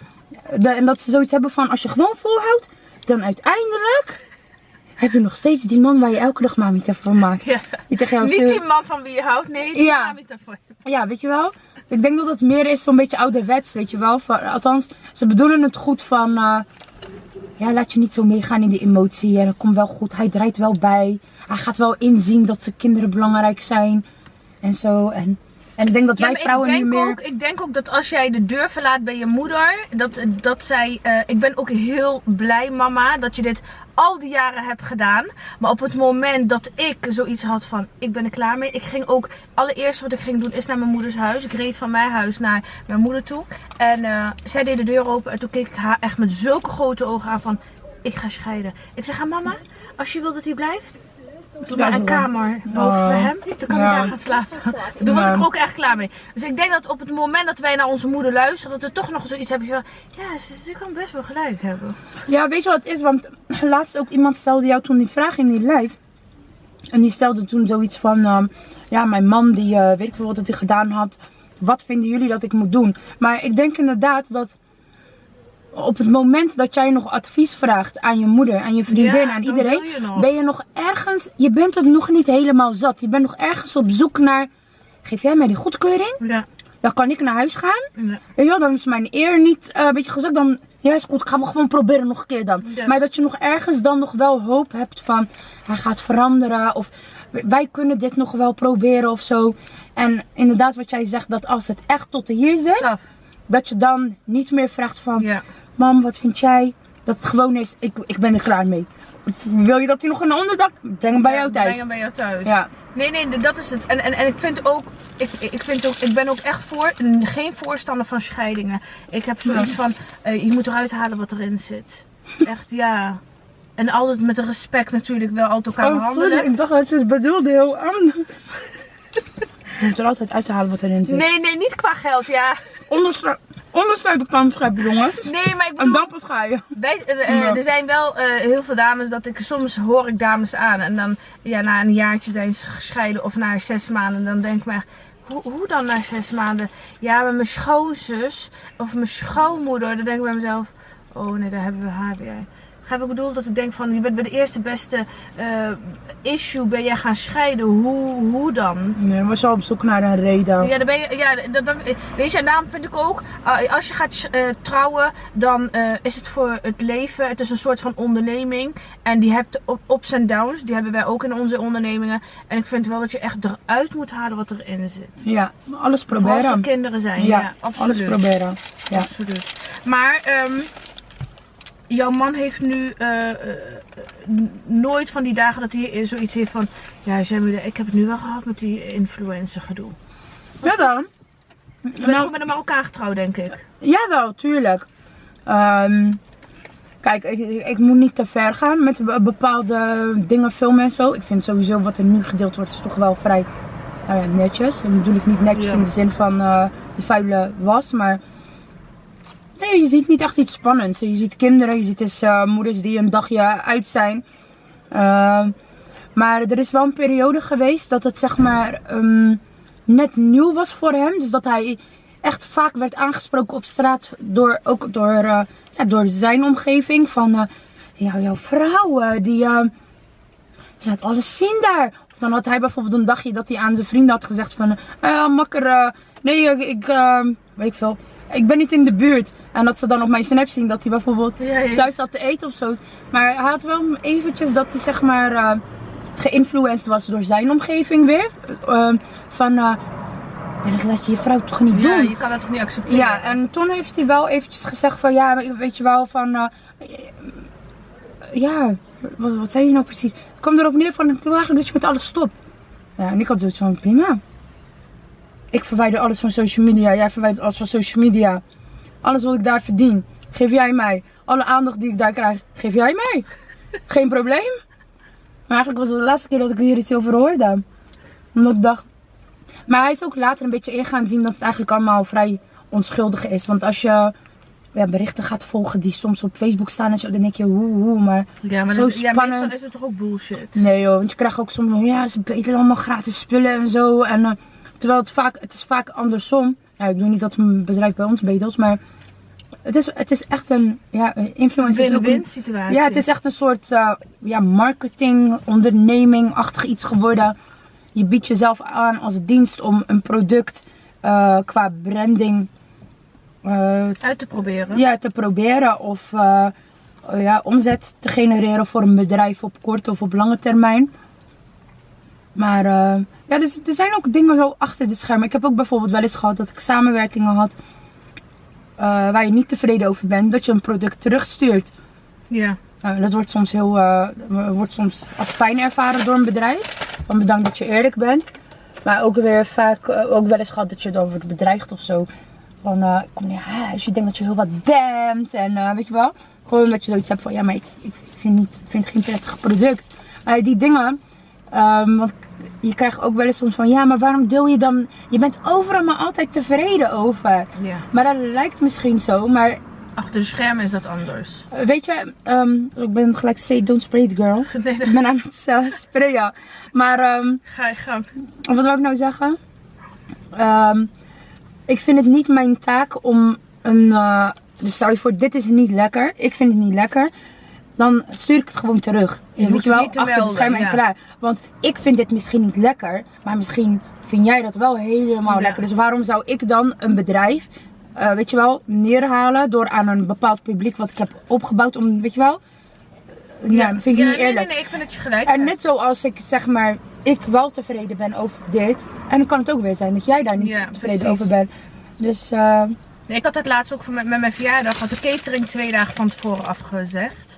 De- en dat ze zoiets hebben van, als je gewoon volhoudt, dan uiteindelijk heb je nog steeds die man waar je elke dag mamita van maakt. Ja. Die tegen jou Niet veel- die man van wie je houdt, nee, die Ja. niet daarvoor. ja, weet je wel? Ik denk dat het meer is zo'n beetje ouderwets, weet je wel? Van, althans, ze bedoelen het goed van... eh, ja, laat je niet zo meegaan in die emotie. En dat komt wel goed. Hij draait wel bij. Hij gaat wel inzien dat de kinderen belangrijk zijn. En zo. En, En ik denk dat wij vrouwen nu meer... ook, ik denk ook dat als jij de deur verlaat bij je moeder, dat, dat zij. eh, ik ben ook heel blij, mama, dat je dit al die jaren hebt gedaan. Maar op het moment dat ik zoiets had van: ik ben er klaar mee. Ik ging ook. Allereerst wat ik ging doen is naar mijn moeders huis. Ik reed van mijn huis naar mijn moeder toe. En eh, zij deed de deur open. En toen keek ik haar echt met zulke grote ogen aan van: ik ga scheiden. Ik zeg: ah, mama, als je wil dat hij blijft. Maar een kamer boven Oh. hem. Dan kan Ja. hij daar gaan slapen. Toen was ik ook echt klaar mee. Dus ik denk dat op het moment dat wij naar onze moeder luisteren, dat we toch nog zoiets hebben van, ja, ze, ze kan best wel gelijk hebben. Ja, weet je wat het is? Want laatst ook iemand stelde jou toen die vraag in die live. En die stelde toen zoiets van, ehm, ja, mijn man die, eh, weet ik veel wat hij gedaan had. Wat vinden jullie dat ik moet doen? Maar ik denk inderdaad dat op het moment dat jij nog advies vraagt aan je moeder, aan je vriendin, Ja, aan iedereen, je ben je nog ergens, je bent het nog niet helemaal zat. Je bent nog ergens op zoek naar, geef jij mij die goedkeuring? Ja. Dan kan ik naar huis gaan. ja. Je wel, dan is mijn eer niet eh, een beetje gezakt. Dan, ja, is goed, ik ga wel gewoon proberen nog een keer dan. Ja. Maar dat je nog ergens dan nog wel hoop hebt van, hij gaat veranderen. Of wij kunnen dit nog wel proberen of zo. En inderdaad wat jij zegt, dat als het echt tot hier zit, Saf. dat je dan niet meer vraagt van, Ja. Mam, wat vind jij? Dat het gewoon is, ik, ik ben er klaar mee. Wil je dat hij nog een onderdak? Breng hem bij Ja, jou thuis. Breng hem bij jou thuis. Ja. Nee, nee, dat is het. En, en, en ik vind ook, ik, ik, vind ook, ik ben ook echt voor, geen voorstander van scheidingen. Ik heb zoiets van, eh, je moet eruit halen wat erin zit. Echt, ja. En altijd met respect natuurlijk wel altijd elkaar Oh, behandelen. sorry, ik dacht dat je het bedoelde heel anders. Je moet er altijd uit te halen wat erin zit. Nee, nee, niet qua geld, ja. Onderstra ondersluit de kans scheppen, jongens. Nee, maar ik En bedoel, dan pas ga je. wij, eh, eh, Ja. er zijn wel eh, heel veel dames dat ik, soms hoor ik dames aan. En dan, ja, na een jaartje zijn ze gescheiden of na zes maanden. Dan denk ik maar, hoe, hoe dan na zes maanden? Ja, maar mijn schoonzus of mijn schoonmoeder. Dan denk ik bij mezelf, oh nee, daar hebben we haar weer. Ga ik bedoel dat ik denk van, je bent bij de eerste beste eh, issue ben jij gaan scheiden. Hoe, hoe dan? Nee, we zijn op zoek naar een reden. Ja, dan ben je, ja dat, weet je, en daarom vind ik ook, uh, als je gaat uh, trouwen, dan uh, is het voor het leven, het is een soort van onderneming. En die hebt ups en downs, die hebben wij ook in onze ondernemingen. En ik vind wel dat je echt eruit moet halen wat erin zit. Ja, alles Vooral als er proberen. kinderen zijn, Ja, ja, absoluut. alles proberen. Ja. Absoluut. Maar, um, jouw man heeft nu uh, uh, nooit van die dagen dat hij zoiets heeft van... Ja, ik heb het nu wel gehad met die influencer gedoe. Ja dan. Je bent nou, met een Marokkaan getrouwd, denk ik. Jawel, tuurlijk. Um, kijk, ik, ik, moet niet te ver gaan met bepaalde dingen filmen en zo. Ik vind sowieso wat er nu gedeeld wordt, is toch wel vrij nou ja, netjes. En bedoel ik niet netjes ja. in de zin van uh, de vuile was, maar... Nee, je ziet niet echt iets spannends. Je ziet kinderen, je ziet dus, uh, moeders die een dagje uit zijn. Uh, maar er is wel een periode geweest dat het zeg maar um, net nieuw was voor hem. Dus dat hij echt vaak werd aangesproken op straat door, ook door, uh, ja, door zijn omgeving. Van, ja, jouw vrouw, die laat alles zien daar. Dan had hij bijvoorbeeld een dagje dat hij aan zijn vrienden had gezegd van... makker, nee, ik, weet ik veel ik ben niet in de buurt. En dat ze dan op mijn snap zien dat hij bijvoorbeeld ja, ja. thuis zat te eten of zo. Maar hij had wel eventjes dat hij zeg maar uh, geïnfluenced was door zijn omgeving weer. Uh, van, uh, ja, dat je je vrouw toch niet doen. Ja, je kan dat toch niet accepteren. Ja, en toen heeft hij wel eventjes gezegd van, ja, weet je wel, van... ja, wat, wat zei je nou precies? Het kwam erop neer van, ik wil eigenlijk dat je met alles stopt. Ja, en ik had zoiets van, prima ik verwijder alles van social media. Jij verwijdert alles van social media. Alles wat ik daar verdien, geef jij mij. Alle aandacht die ik daar krijg, geef jij mij. Geen probleem. Maar eigenlijk was het de laatste keer dat ik hier iets over hoorde. Omdat ik dacht. Maar hij is ook later een beetje in gaan zien dat het eigenlijk allemaal vrij onschuldig is. Want als je ja, berichten gaat volgen die soms op Facebook staan en zo, dan denk je hoe, hoe, maar, ja, maar zo dat, spannend. Ja, meestal is het toch ook bullshit? Nee joh, want je krijgt ook soms, ja, ze betalen allemaal gratis spullen en zo. En uh, Terwijl het vaak, het is vaak andersom. Nou, ik doe niet dat een bedrijf bij ons bedelt, maar het is, het is echt een ja, influencer. Win-win situatie. Ja, het is echt een soort uh, ja, marketing, onderneming-achtig iets geworden. Je biedt jezelf aan als dienst om een product uh, qua branding uh, uit te proberen. Ja, te proberen of ja, omzet te genereren voor een bedrijf op korte of op lange termijn. Maar eh, ja, dus er zijn ook dingen zo achter de schermen. Ik heb ook bijvoorbeeld wel eens gehad dat ik samenwerkingen had eh, waar je niet tevreden over bent, dat je een product terugstuurt. Ja. Nou, dat wordt soms, heel, eh, wordt soms als fijn ervaren door een bedrijf. Van bedankt dat je eerlijk bent. Maar ook weer vaak, eh, ook wel eens gehad dat je dan wordt bedreigd of zo. Van, eh, kom naar huis, je denkt dat je heel wat bent. En eh, weet je wel, gewoon dat je zoiets hebt van, ja, maar ik, ik vind, niet, ik vind geen prettig product. Maar die dingen, ehm, want je krijgt ook wel eens soms van, ja, maar waarom deel je dan, je bent overal maar altijd tevreden over. ja. Maar dat lijkt misschien zo, maar Achter de schermen is dat anders. eh, weet je, ehm, ik ben gelijk say don't spray it girl. Nee, Ik ben aan het uh, sprayen. Maar ehm, Ga je gang. wat wil ik nou zeggen? Ehm, ik vind het niet mijn taak om een. eh, dus stel je voor, dit is niet lekker. Ik vind het niet lekker. Dan stuur ik het gewoon terug. Je weet hoeft je wel, het achter melden, schermen en ja. klaar. Want ik vind dit misschien niet lekker. Maar misschien vind jij dat wel helemaal Ja. lekker. Dus waarom zou ik dan een bedrijf, eh, weet je wel, neerhalen door aan een bepaald publiek wat ik heb opgebouwd om, weet je wel. Ja, vind ik niet nee, eerlijk. Nee, nee, ik vind dat je gelijk En hebt. net zoals ik zeg maar, ik wel tevreden ben over dit. En dan kan het ook weer zijn dat jij daar niet Ja, tevreden precies. over bent. Dus eh, Nee, ik had het laatst ook met, met mijn verjaardag. Had de catering twee dagen van tevoren afgezegd.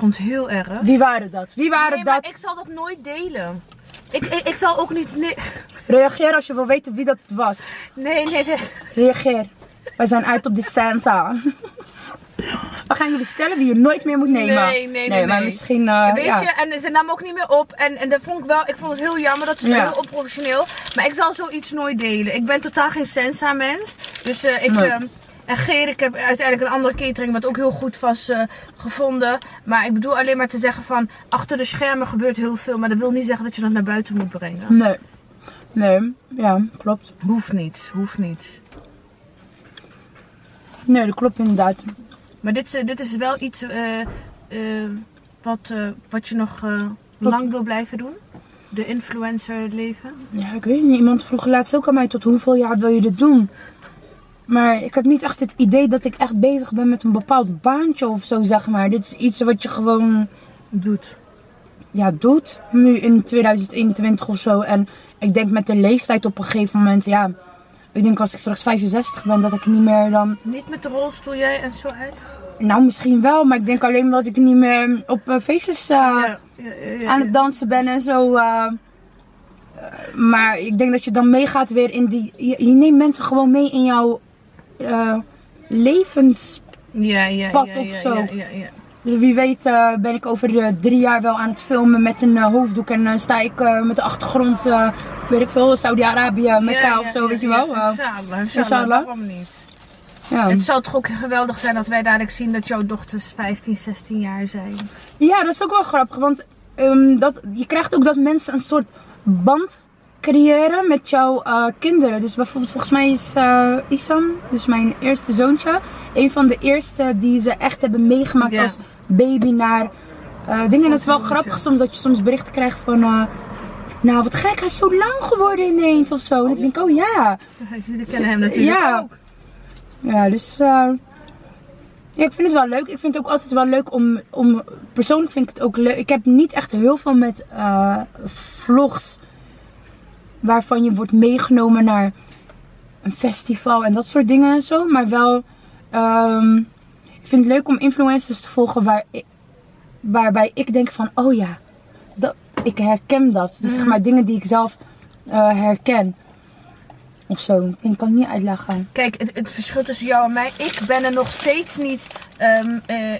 Ik vond het heel erg. wie waren dat? Wie waren Nee, maar dat? ik zal dat nooit delen. Ik, ik, ik zal ook niet... Nee, Reageer als je wil weten wie dat was. nee, nee. nee. Reageer. Wij zijn uit op de Santa. We gaan jullie vertellen wie je nooit meer moet nemen. Nee, nee, nee, maar nee. misschien. eh, Weet ja. je, en ze nam ook niet meer op. En, en dat vond ik wel, ik vond het heel jammer, dat is Ja. heel onprofessioneel. Maar ik zal zoiets nooit delen. Ik ben totaal geen sensa mens. Dus eh, ik... Nee. ehm, en Geer, ik heb uiteindelijk een andere catering wat ook heel goed was eh, gevonden. Maar ik bedoel alleen maar te zeggen van, achter de schermen gebeurt heel veel. Maar dat wil niet zeggen dat je dat naar buiten moet brengen. Nee. Nee, ja, klopt. Hoeft niet, hoeft niet. Nee, dat klopt inderdaad. Maar dit, eh, dit is wel iets eh, wat, wat je nog lang wil blijven doen. De influencer leven. Ja, ik weet niet. Iemand vroeg laatst ook aan mij tot hoeveel jaar wil je dit doen? Maar ik heb niet echt het idee dat ik echt bezig ben met een bepaald baantje of zo, zeg maar. Dit is iets wat je gewoon Doet. ja, doet. Nu in 2021 of zo. En ik denk met de leeftijd op een gegeven moment, ja. Ik denk als ik straks 65 ben, dat ik niet meer dan. Niet met de rolstoel jij en zo uit? Nou, misschien wel, maar ik denk alleen dat ik niet meer op eh, feestjes eh, ja, ja, ja, aan het dansen ben en zo. eh. Maar ik denk dat je dan meegaat weer in die. Je, je neemt mensen gewoon mee in jouw eh, levens. ja, ja, ja, of ja, zo. Ja, ja, ja. Dus wie weet eh, ben ik over de drie jaar wel aan het filmen met een eh, hoofddoek. En eh, sta ik eh, met de achtergrond, eh, weet ik veel, Saudi-Arabië, Mekka Ja, of ja, zo, ja, weet je ja, wel. Eh, Inshallah, inshallah, Inshallah. waarom niet? ja. Het zou toch ook geweldig zijn dat wij dadelijk zien dat jouw dochters 15, 16 jaar zijn. ja, dat is ook wel grappig, want ehm, dat, je krijgt ook dat mensen een soort band creëren met jouw eh, kinderen. Dus bijvoorbeeld volgens mij is eh, Isam, dus mijn eerste zoontje, een van de eerste die ze echt hebben meegemaakt Ja. als baby naar eh, dingen. En dat is wel grappig soms dat je soms berichten krijgt van... nou, wat gek, hij is zo lang geworden ineens of zo. En ik denk, oh ja. Jullie kennen hem natuurlijk Ja. ook. Ja, dus ja, ik vind het wel leuk. Ik vind het ook altijd wel leuk om, om persoonlijk vind ik het ook leuk. Ik heb niet echt heel veel met vlogs waarvan je wordt meegenomen naar een festival en dat soort dingen en zo. Maar wel, ehm, ik vind het leuk om influencers te volgen waar ik, waarbij ik denk van, oh ja, dat, ik herken dat. Dus zeg Mhm. maar dingen die ik zelf eh, herken. Of zo. Ik kan het niet uitleggen. Kijk, het, het verschil tussen jou en mij. Ik ben er nog steeds niet. ehm, eh,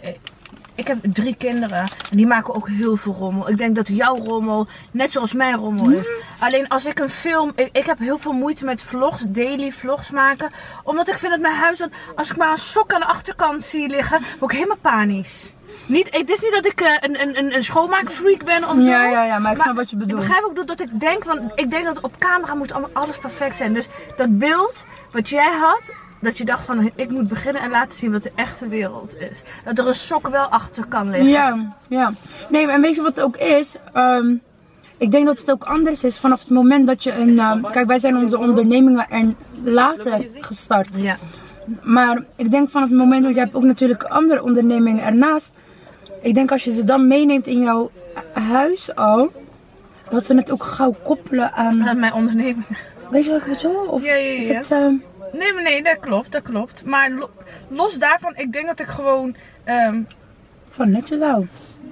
ik heb drie kinderen. En die maken ook heel veel rommel. Ik denk dat jouw rommel net zoals mijn rommel is. Alleen als ik een film. Ik, ik heb heel veel moeite met vlogs, daily vlogs maken. Omdat ik vind dat mijn huis dan. Als ik maar een sok aan de achterkant zie liggen, word ik helemaal panisch. Niet, het is niet dat ik eh, een, een, een, schoonmaakfreak ben of zo. Ja, ja, ja, maar ik snap wat je Ik bedoelt. begrijp ook dat ik denk van, ik denk dat op camera moet alles perfect zijn. Dus dat beeld wat jij had, dat je dacht van, ik moet beginnen en laten zien wat de echte wereld is. Dat er een sok wel achter kan liggen. Ja, ja. Nee, en weet je wat het ook is? Ehm, ik denk dat het ook anders is vanaf het moment dat je een... ehm, kijk, wij zijn onze ondernemingen er later gestart. Ja. Maar ik denk vanaf het moment dat je hebt ook natuurlijk andere ondernemingen ernaast. Ik denk als je ze dan meeneemt in jouw huis al. dat ze het ook gauw koppelen aan. Aan mijn onderneming. Weet je wat ik bedoel? Of Ja, ja, is ja. het. ehm, Nee, nee, dat klopt, dat klopt. Maar lo- los daarvan, ik denk dat ik gewoon... ehm, van netjes hou?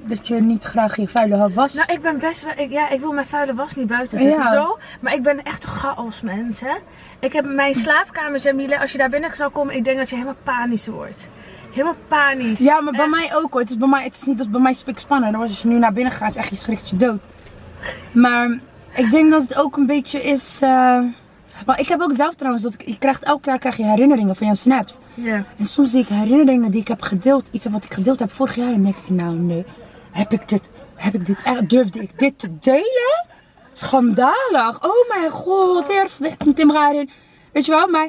Dat je niet graag je vuile was. nou, ik ben best wel... Ik, ja, ik wil mijn vuile was niet buiten zetten, Ja. zo. Maar ik ben echt een chaos mens, hè. Ik heb mijn slaapkamer, Jamile, als je daar binnen zou komen, ik denk dat je helemaal panisch wordt. Helemaal panisch. Ja, maar bij Echt. mij ook hoor. Het is, bij mij, het is niet als bij mij spik spannend. Dan was als je nu naar binnen gaat, echt je schrikt je dood. Maar ik denk dat het ook een beetje is. eh, Maar ik heb ook zelf trouwens dat ik, je krijgt elk jaar krijg je herinneringen van jouw snaps. Ja. En soms zie ik herinneringen die ik heb gedeeld, iets wat ik gedeeld heb vorig jaar. En denk ik, nou nee, heb ik dit, heb ik dit echt, durfde ik dit te delen? Schandalig. Oh mijn god, erf, Tim Garin. Weet je wel, maar...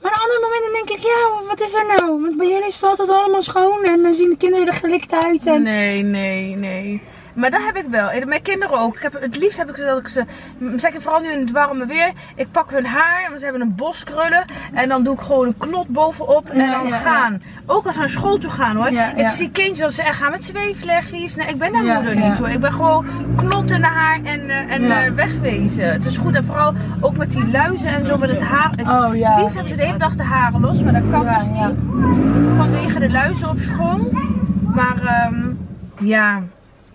Maar op andere momenten denk ik, ja, wat is er nou? Want bij jullie staat het allemaal schoon en dan zien de kinderen er gelikt uit. En... Nee, nee, nee. Maar dat heb ik wel. En mijn kinderen ook. Ik heb, het liefst heb ik ze dat ik ze, zeker vooral nu in het warme weer, ik pak hun haar, want ze hebben een bos krullen. En dan doe ik gewoon een knot bovenop en dan gaan. Ook als ze naar school toe gaan hoor. Ik zie kindjes dat ze echt gaan met zweefleggies. Nee, ik ben Ja, moeder niet hoor. Ik ben gewoon knot in de haar en, eh, en eh, wegwezen. Het is goed. En vooral ook met die luizen en zo met het haar. Het Oh ja. liefst hebben ze de hele dag de haren los, maar dat kan dus niet. Vanwege de luizen op school. Maar ehm, ja.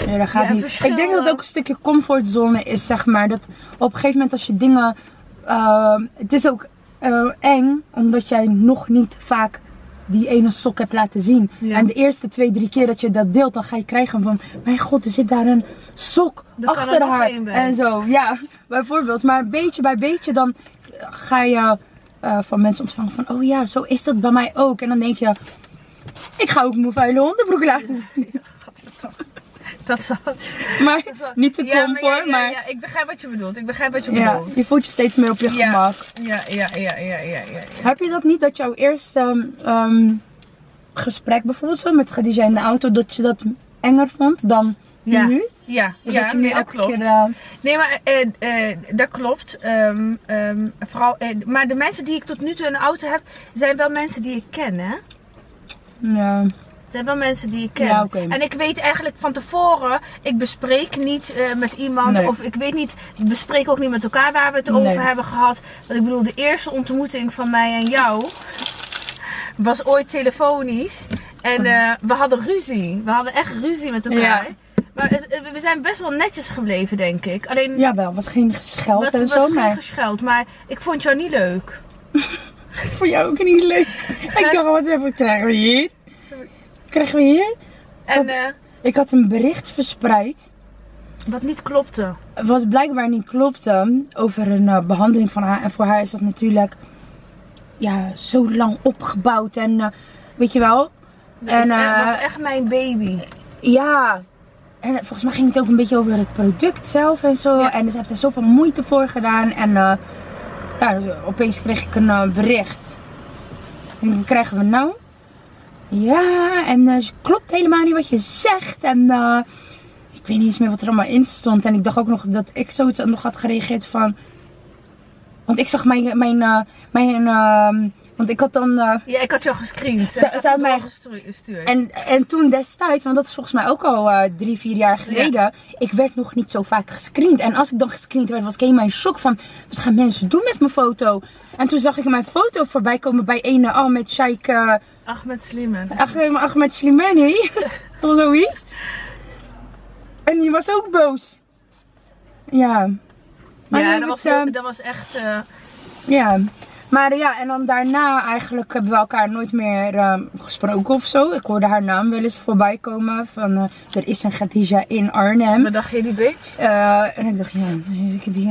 Nee, dat gaat Ja, niet. Ik denk dat het ook een stukje comfortzone is, zeg maar. Dat op een gegeven moment als je dingen... eh, het is ook eh, eng, omdat jij nog niet vaak die ene sok hebt laten zien. Ja. En de eerste twee, drie keer dat je dat deelt, dan ga je krijgen van... Mijn god, er zit daar een sok Er er achter haar. En zo, ja, bijvoorbeeld. Maar beetje bij beetje dan ga je eh, van mensen ontvangen van... Oh ja, zo is dat bij mij ook. En dan denk je... Ik ga ook mijn vuile onderbroek laten zien. Dat zal. Maar dat niet te ja, comfort, maar, ja, ja, maar... ja, ik begrijp wat je bedoelt. Ik begrijp wat je bedoelt. je voelt je steeds meer op je gemak. Ja, ja, ja, ja, ja. Heb je dat niet, dat jouw eerste ehm, gesprek bijvoorbeeld zo met Khadija in de auto, dat je dat enger vond dan Ja. nu? Ja, Dus ja dat nee, dat klopt. keer... eh, Nee, maar eh, eh, dat klopt. Ehm, ehm, vooral, maar de mensen die ik tot nu toe in de auto heb, zijn wel mensen die ik ken, hè? ja. Zijn wel mensen die ik ken. Ja. En ik weet eigenlijk van tevoren, ik bespreek niet eh, met iemand. Nee. Of ik weet niet, ik bespreek ook niet met elkaar waar we het Nee. over hebben gehad. Want ik bedoel, de eerste ontmoeting van mij en jou was ooit telefonisch. En eh, we hadden ruzie. We hadden echt ruzie met elkaar. Ja. Maar het- het- we zijn best wel netjes gebleven, denk ik. Alleen, Jawel, was geen gescheld het en was zo, geen maar gescheld. Maar ik vond jou niet leuk. voor jou ook niet leuk. ik dacht, wat even krijgen we hier? Krijgen we hier? En eh, Ik had een bericht verspreid, wat niet klopte. wat blijkbaar niet klopte, over een eh, behandeling van haar. En voor haar is dat natuurlijk, ja, zo lang opgebouwd en, eh, weet je wel... Dat En, eh, was echt mijn baby. Ja, en volgens mij ging het ook een beetje over het product zelf en zo. Ja. En ze heeft er zoveel moeite voor gedaan. En ja, dus opeens kreeg ik een bericht. En wat krijgen we nou? Ja, en eh, het klopt helemaal niet wat je zegt. En eh, ik weet niet eens meer wat er allemaal in stond. En ik dacht ook nog dat ik zoiets nog had gereageerd van... Want ik zag mijn... mijn, eh, mijn ehm, want ik had dan... Ja, ik had jou gescreend. Ze- had ze mij- doorgestuurd. En, en toen destijds, want dat is volgens mij ook al drie, vier jaar geleden, ik werd nog niet zo vaak gescreend. En als ik dan gescreend werd, was ik helemaal in shock van, wat gaan mensen doen met mijn foto? En toen zag ik mijn foto voorbij komen bij ene Ahmed Sheikh uh, Ahmed Sliman. Ahmed Slimani, of zoiets. En die was ook boos. Ja. Maar Ja, dat was, eh, dat was echt... eh, ja. Maar ja, en dan daarna eigenlijk hebben we elkaar nooit meer eh, gesproken of zo. Ik hoorde haar naam wel eens voorbij komen. Van eh, er is een Khadija in Arnhem. wat dacht je, die bitch? En ik dacht, ja, die,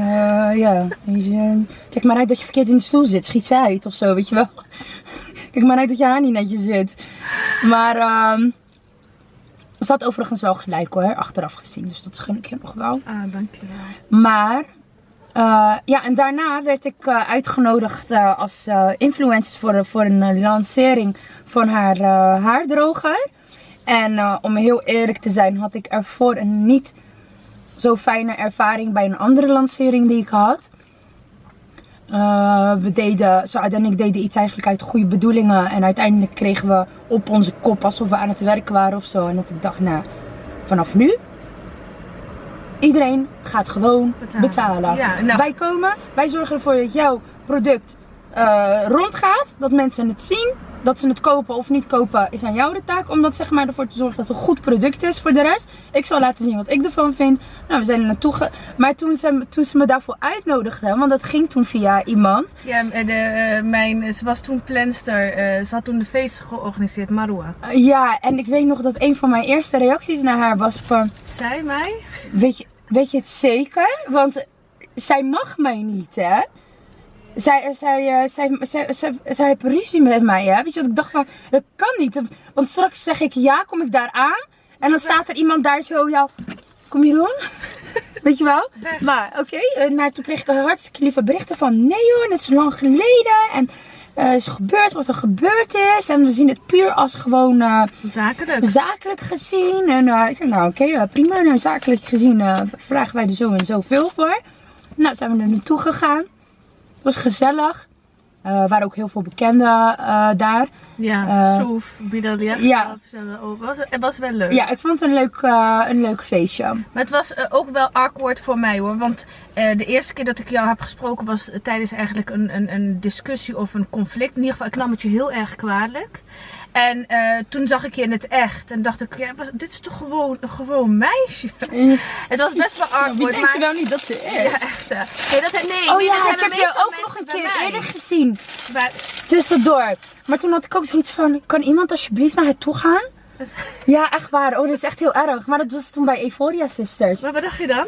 ja. die, kijk maar uit dat je verkeerd in de stoel zit. Schiet ze uit of zo, weet je wel. Kijk maar uit dat je haar niet netjes zit. Maar ehm ze had overigens wel gelijk hoor, achteraf gezien. Dus dat gun ik je nog wel. Ah, dankjewel. Maar, eh, ja, en daarna werd ik eh, uitgenodigd eh, als influencer voor, voor een lancering van haar haardroger. En om heel eerlijk te zijn, had ik ervoor een niet zo fijne ervaring bij een andere lancering die ik had. Eh, we deden, Saad en ik deden iets eigenlijk uit goede bedoelingen. En uiteindelijk kregen we op onze kop alsof we aan het werk waren of zo. En dat ik dacht, nou, vanaf nu Iedereen gaat gewoon betalen. Betalen. Ja, nou- Wij komen, wij zorgen ervoor dat jouw product eh, rondgaat. Dat mensen het zien. Dat ze het kopen of niet kopen is aan jou de taak. Om dat zeg maar ervoor te zorgen dat het een goed product is voor de rest. Ik zal laten zien wat ik ervan vind. Nou, we zijn er naartoe ge... Maar toen ze, toen ze me daarvoor uitnodigden, want dat ging toen via iemand. Ja, en de, eh, mijn, ze was toen planster. eh, ze had toen de feest georganiseerd, Marua. Eh, ja, en ik weet nog dat een van mijn eerste reacties naar haar was van... Zij mij? Weet je, weet je het zeker? Want zij mag mij niet, hè? Zij, zij, eh, zij, zij, zij, zij heeft ruzie met mij, hè? Weet je wat ik dacht van, dat kan niet. Want straks zeg ik ja, kom ik daar aan. En dan staat er iemand daar zo, ja, kom je doen? Weet je wel? Maar oké, eh, maar toen kreeg ik een hartstikke lieve berichten van, nee hoor, dat is lang geleden. En het is gebeurd wat er gebeurd is. En we zien het puur als gewoon... Zakelijk. zakelijk gezien. En ik zei, nou oké, prima. Nou, zakelijk gezien vragen wij er zo en zoveel voor. Nou, zijn we er naartoe gegaan. Het was gezellig. Er waren ook heel veel bekenden eh, daar. Ja, Eh, Soef, Bidalia. ja. Was, het was wel leuk. Ja, ik vond het een leuk, een leuk feestje. Maar het was ook wel awkward voor mij hoor. Want de eerste keer dat ik jou heb gesproken was tijdens eigenlijk een, een, een discussie of een conflict. In ieder geval, ik nam het je heel erg kwalijk. En eh, toen zag ik je in het echt. En dacht ik, ja, dit is toch gewoon een gewoon meisje. Het was best wel awkward. Wie denkt maar... ze wel niet dat ze is? Ja, echt. Nee, dat, nee, Oh ja, ik heb je ook nog een keer mij. eerder gezien. Bij- Tussendoor. Maar toen had ik ook zoiets van, kan iemand alsjeblieft naar haar toe gaan? Ja, echt waar. Oh, dat is echt heel erg. Maar dat was toen bij Euphoria Sisters. Maar wat dacht je dan?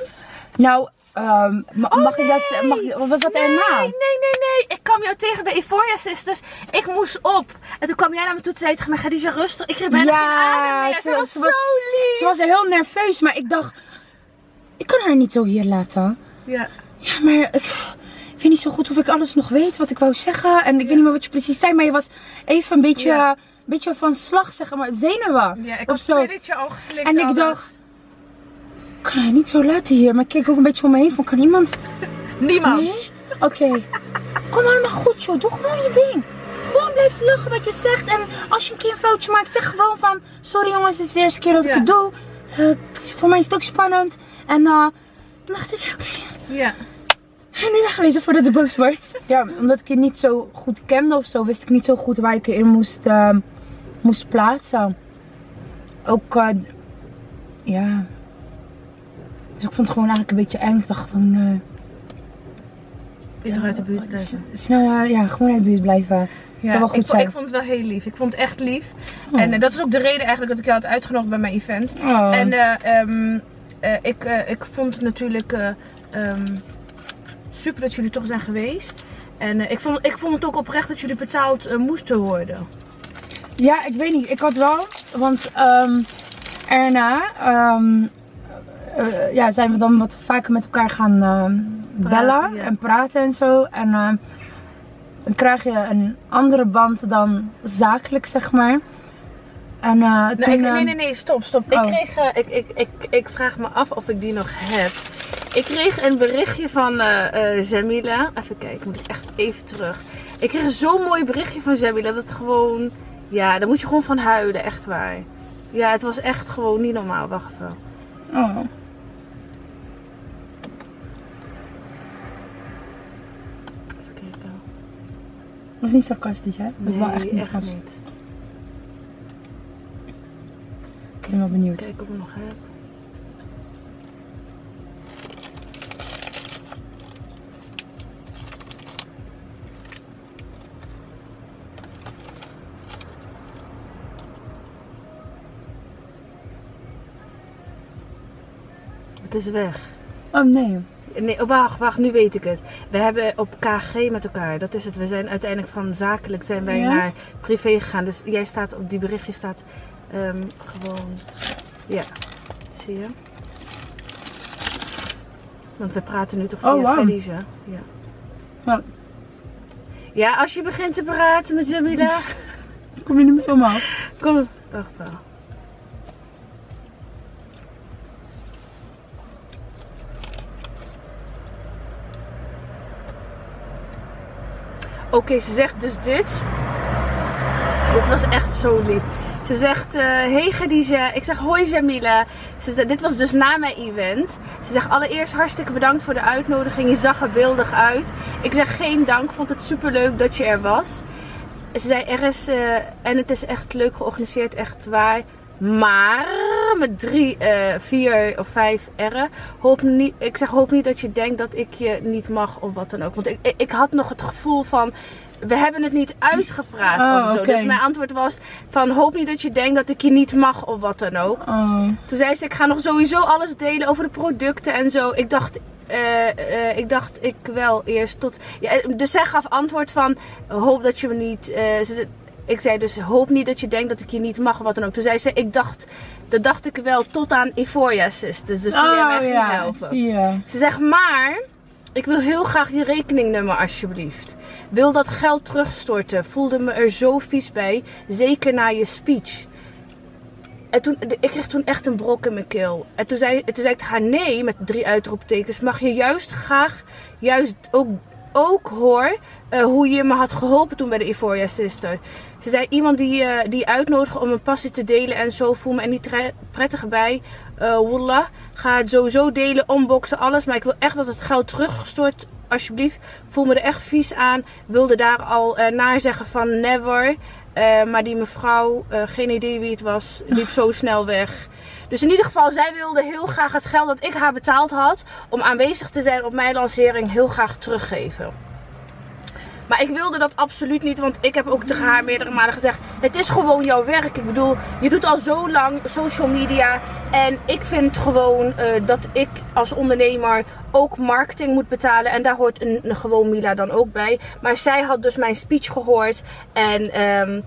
Nou, ma- mag ik dat, mag, of was dat nee, erna? Nee, nee, nee. Ik kwam jou tegen bij Euphoria Sisters. Ik moest op. En toen kwam jij naar me toe en zei tegen mij, Khadija rustig. Ik kreeg bijna geen adem meer. Ze, was, zo lief. Ze was heel nerveus, maar ik dacht, ik kan haar niet zo hier laten. Ja. Ja, maar ik, weet niet zo goed of ik alles nog weet wat ik wou zeggen. En ik weet niet meer wat je precies zei, maar je was even een beetje, Ja. een beetje van slag, zeg maar, zenuwen. Ja, ik of had zo. al geslikt. En ik alles. dacht- kan haar niet zo laten hier, maar ik keek ook een beetje om me heen van, kan iemand... Niemand. Nee? Oké. Kom allemaal goed, joh. Doe gewoon je ding. Gewoon blijf lachen wat je zegt. En als je een keer een foutje maakt, zeg gewoon van... Sorry jongens, het is de eerste keer dat ik Ja. het doe. Eh, voor mij is het ook spannend. En eh toen dacht ik, oké. Ja. En nu wegwezen voordat ze boos wordt. Ja, omdat ik het niet zo goed kende of zo, wist ik niet zo goed waar ik erin moest, eh, moest plaatsen. Ook, ja. Dus ik vond het gewoon eigenlijk een beetje eng. Ik dacht gewoon... eh, Beter uit de buurt blijven. Snel, eh, ja, gewoon uit de buurt blijven. Ja, wel goed ik, zijn. ik vond het wel heel lief. Ik vond het echt lief. Oh. En eh, dat is ook de reden eigenlijk dat ik jou had uitgenodigd bij mijn event. Oh. En eh, ehm, eh, ik, ik vond het natuurlijk eh, ehm, super dat jullie toch zijn geweest. En ik, vond, ik vond het ook oprecht dat jullie betaald moesten worden. Ja, ik weet niet. Ik had wel, want ehm erna eh, ja, zijn we dan wat vaker met elkaar gaan ehm, bellen ja. en praten en zo. En ehm, dan krijg je een andere band dan zakelijk, zeg maar. En eh, Nee, toen, ik, nee, nee, nee, stop, stop. Oh. Ik, kreeg, eh, ik, ik, ik, ik vraag me af of ik die nog heb. Ik kreeg een berichtje van eh eh, Jamila. Even kijken, moet ik echt even terug. Ik kreeg zo'n mooi berichtje van Jamila dat het gewoon... Ja, daar moet je gewoon van huilen, echt waar. Ja, het was echt gewoon niet normaal. Wacht even. Oh. Was niet sarcastisch, hè? Dat Nee, wel echt niet. echt was. niet. Ik ben wel benieuwd. Kijk of ik nog heb. Het is weg. Oh nee. Nee, oh, wacht, wacht, nu weet ik het. We hebben op KG met elkaar. Dat is het. We zijn uiteindelijk van zakelijk zijn wij Ja? naar privé gegaan. Dus jij staat op die berichtje staat ehm, gewoon. Ja, zie je? Want we praten nu toch via Oh, wow. Khadija. Ja. Ja. ja, als je begint te praten met Jamila. Kom je niet meer van me af? Kom, wacht wel. Oké, ze zegt dus dit. Dit was echt zo lief. Ze zegt, eh hey Khadija. Ik zeg, hoi Jamila. Ze zegt, dit was dus na mijn event. Ze zegt, allereerst hartstikke bedankt voor de uitnodiging. Je zag er beeldig uit. Ik zeg, geen dank. Vond het super leuk dat je er was. Ze zei, er is, eh, en het is echt leuk georganiseerd, echt waar. Maar met drie, eh, vier of vijf R'en. Hoop niet, ik zeg, hoop niet dat je denkt dat ik je niet mag of wat dan ook. Want ik, ik, ik had nog het gevoel van, we hebben het niet uitgepraat Oh, of zo. oké. Dus mijn antwoord was van, hoop niet dat je denkt dat ik je niet mag of wat dan ook. Oh. Toen zei ze, ik ga nog sowieso alles delen over de producten en zo. Ik dacht, eh, eh, ik dacht ik wel eerst tot... Ja, dus zij gaf antwoord van, hoop dat je me niet... ze, ik zei dus, hoop niet dat je denkt dat ik je niet mag of wat dan ook. Toen zei ze, ik dacht, dat dacht ik wel tot aan Euphoria Sisters. Dus jij mij Oh ging ja, helpen. je. Ze zegt, maar ik wil heel graag je rekeningnummer alsjeblieft. Wil dat geld terugstorten. Voelde me er zo vies bij. Zeker na je speech. En toen, ik kreeg toen echt een brok in mijn keel. En toen zei, toen zei ik tegen haar nee, met drie uitroeptekens. Mag je juist graag, juist ook, ook hoor, eh, hoe je me had geholpen toen bij de Euphoria Sister. Ze zei, iemand die, eh die uitnodigt om een passie te delen en zo, voel me er niet prettig bij. Eh wallah, ga het sowieso delen, unboxen, alles. Maar ik wil echt dat het geld teruggestort, alsjeblieft. Voel me er echt vies aan. Wilde daar al eh, naar zeggen van never. Maar die mevrouw, geen idee wie het was, liep zo snel weg. Dus in ieder geval, zij wilde heel graag het geld dat ik haar betaald had om aanwezig te zijn op mijn lancering heel graag teruggeven. Maar ik wilde dat absoluut niet, want ik heb ook tegen haar meerdere malen gezegd: het is gewoon jouw werk. Ik bedoel, je doet al zo lang social media. En ik vind gewoon eh, dat ik als ondernemer ook marketing moet betalen. En daar hoort een, gewoon Mila dan ook bij. Maar zij had dus mijn speech gehoord. En ehm,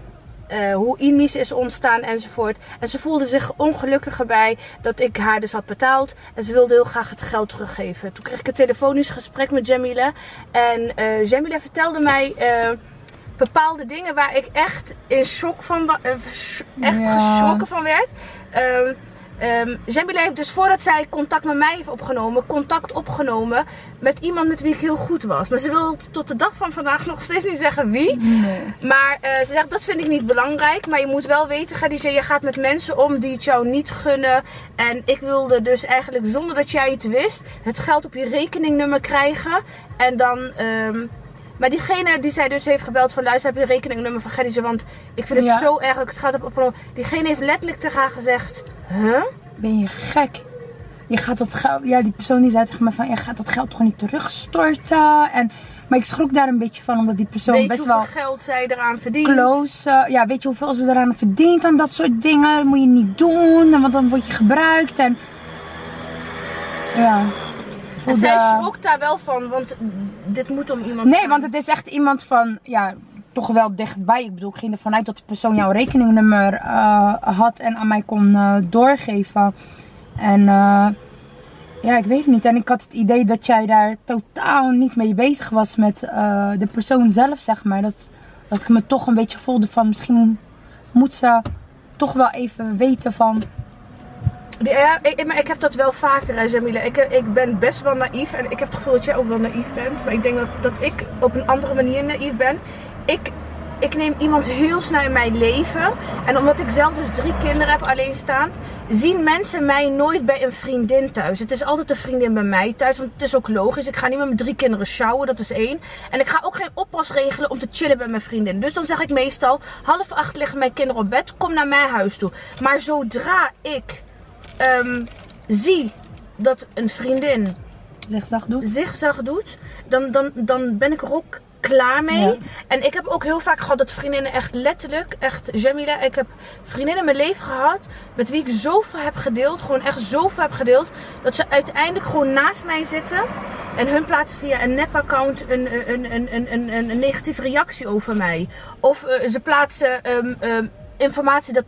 eh, hoe Imis is ontstaan enzovoort. En ze voelde zich ongelukkiger bij dat ik haar dus had betaald. En ze wilde heel graag het geld teruggeven. Toen kreeg ik een telefonisch gesprek met Jamila. En eh Jamila vertelde mij eh, bepaalde dingen waar ik echt in shock van echt Ja. geschrokken van werd. Ehm ehm, Jamila heeft dus voordat zij contact met mij heeft opgenomen, contact opgenomen met iemand met wie ik heel goed was. Maar ze wil tot de dag van vandaag nog steeds niet zeggen wie. Nee. Maar eh, ze zegt, dat vind ik niet belangrijk. Maar je moet wel weten, Khadija, je gaat met mensen om die het jou niet gunnen. En ik wilde dus eigenlijk, zonder dat jij het wist, het geld op je rekeningnummer krijgen. En dan... ehm, maar diegene die zij dus heeft gebeld van luister, heb je een rekeningnummer van Khadija? Want ik vind het Ja. zo erg dat ik het geld heb opgenomen. Diegene heeft letterlijk tegen haar gezegd, huh? Ben je gek? Je gaat dat geld, ja, die persoon die zei tegen me van, je gaat dat geld gewoon niet terugstorten. En, maar ik schrok daar een beetje van, omdat die persoon Weet je best hoeveel wel geld zij eraan verdient? close, eh, ja, weet je hoeveel ze eraan verdient aan dat soort dingen? Dat moet je niet doen, want dan word je gebruikt en, ja. En zij schrok daar wel van, want dit moet om iemand Nee, gaan. want het is echt iemand van, ja, toch wel dichtbij. Ik bedoel, ik ging ervan uit dat die persoon jouw rekeningnummer eh, had en aan mij kon eh, doorgeven. En eh, ja, ik weet niet. En ik had het idee dat jij daar totaal niet mee bezig was met de persoon zelf, zeg maar. Dat, dat ik me toch een beetje voelde van, misschien moet ze toch wel even weten van... Ja, ik, maar ik heb dat wel vaker, Jamila. Ik, ik ben best wel naïef. En ik heb het gevoel dat jij ook wel naïef bent. Maar ik denk dat, dat ik op een andere manier naïef ben. Ik, ik neem iemand heel snel in mijn leven. En omdat ik zelf dus drie kinderen heb alleenstaand, zien mensen mij nooit bij een vriendin thuis. Het is altijd een vriendin bij mij thuis. Want het is ook logisch. Ik ga niet met mijn drie kinderen sjouwen, dat is één. En ik ga ook geen oppas regelen om te chillen bij mijn vriendin. Dus dan zeg ik meestal, half acht liggen mijn kinderen op bed, kom naar mijn huis toe. Maar zodra ik ehm, zie dat een vriendin Zigzag doet. zigzag doet, dan, dan, dan ben ik er ook klaar mee. Ja. En ik heb ook heel vaak gehad dat vriendinnen echt letterlijk, echt Jamila, ik heb vriendinnen in mijn leven gehad met wie ik zoveel heb gedeeld, gewoon echt zoveel heb gedeeld, dat ze uiteindelijk gewoon naast mij zitten en hun plaatsen via een nep-account een, een, een, een, een, een, een negatieve reactie over mij. Of eh, ze plaatsen ehm, ehm, informatie dat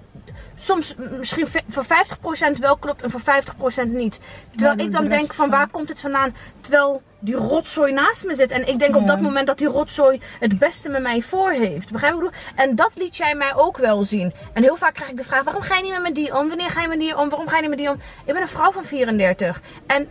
soms misschien voor 50% wel klopt en voor 50% niet. Terwijl Ja, ik dan denk van waar komt het vandaan? Terwijl die rotzooi naast me zit. En ik denk op dat moment dat die rotzooi het beste met mij voor heeft. Begrijp je wat ik bedoel? En dat liet jij mij ook wel zien. En heel vaak krijg ik de vraag, waarom ga je niet meer met die om? Wanneer ga je met die om? Waarom ga je niet met die om? Ik ben een vrouw van 34. En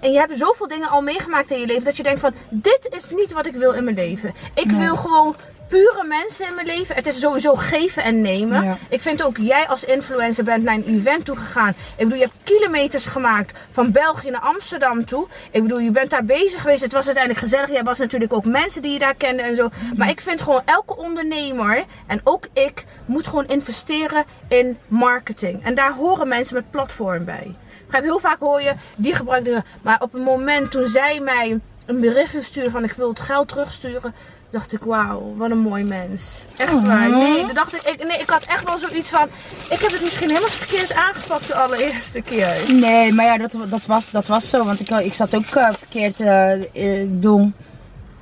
en je hebt zoveel dingen al meegemaakt in je leven dat je denkt van dit is niet wat ik wil in mijn leven. Ik wil gewoon pure mensen in mijn leven. Het is sowieso geven en nemen. Ja. Ik vind ook, jij als influencer bent naar een event toe gegaan. Ik bedoel, je hebt kilometers gemaakt van België naar Amsterdam toe. Ik bedoel, je bent daar bezig geweest. Het was uiteindelijk gezellig. Jij was natuurlijk ook mensen die je daar kende en zo. Maar ik vind gewoon, elke ondernemer, en ook ik, moet gewoon investeren in marketing. En daar horen mensen met platform bij. Begrijp, Heel vaak hoor je, die gebruikte. Maar op het moment toen zij mij een berichtje stuurde van ik wil het geld terugsturen, dacht ik, wauw, wat een mooi mens. Echt Oh. waar. Nee, dan dacht ik, ik, nee, ik had echt wel zoiets van, ik heb het misschien helemaal verkeerd aangepakt de allereerste keer. Nee, maar ja, dat, dat, was, dat was zo. Want ik, ik zat ook eh, verkeerd eh, doen.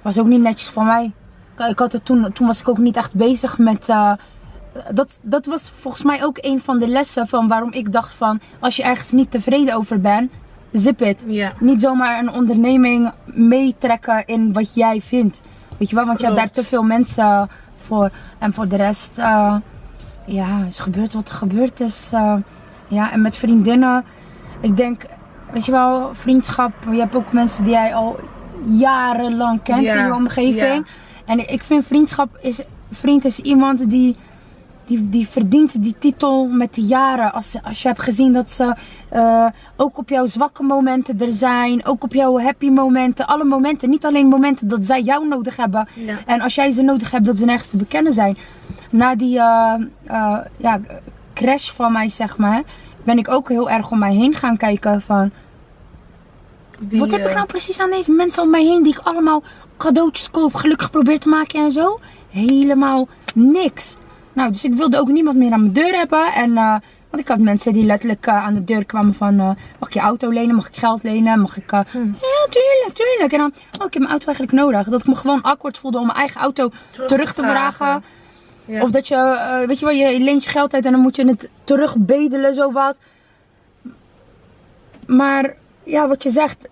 Was ook niet netjes van mij. Ik, had het toen, toen was ik ook niet echt bezig met. dat, dat was volgens mij ook een van de lessen van waarom ik dacht van als je ergens niet tevreden over bent, zip it. Ja. Niet zomaar een onderneming meetrekken in wat jij vindt. Weet je wel, want je hebt daar te veel mensen voor. En voor de rest, eh, ja, is gebeurd wat er gebeurd is. eh. ja, en met vriendinnen, ik denk, weet je wel, vriendschap. Je hebt ook mensen die jij al jarenlang kent Ja, in je omgeving. ja. En ik vind vriendschap is, vriend is iemand die, die, die verdient die titel met de jaren. Als, als je hebt gezien dat ze eh, ook op jouw zwakke momenten er zijn. Ook op jouw happy momenten. Alle momenten. Niet alleen momenten dat zij jou nodig hebben. Ja. En als jij ze nodig hebt, dat ze nergens te bekennen zijn. Na die eh, eh, ja, crash van mij, zeg maar. Ben ik ook heel erg om mij heen gaan kijken van... Wie, Wat heb ik nou precies aan deze mensen om mij heen die ik allemaal cadeautjes koop, gelukkig probeer te maken en zo? Helemaal niks. Nou, dus ik wilde ook niemand meer aan mijn deur hebben. En, eh, want ik had mensen die letterlijk eh, aan de deur kwamen van, eh, mag ik je auto lenen? Mag ik geld lenen? Mag ik, eh, Hm. ja tuurlijk, tuurlijk. En dan, oh ik heb mijn auto eigenlijk nodig. Dat ik me gewoon akkoord voelde om mijn eigen auto terug, te vragen. Ja. Of dat je, weet je wel, je leent je geld uit en dan moet je het terugbedelen, zo wat. Maar ja, wat je zegt,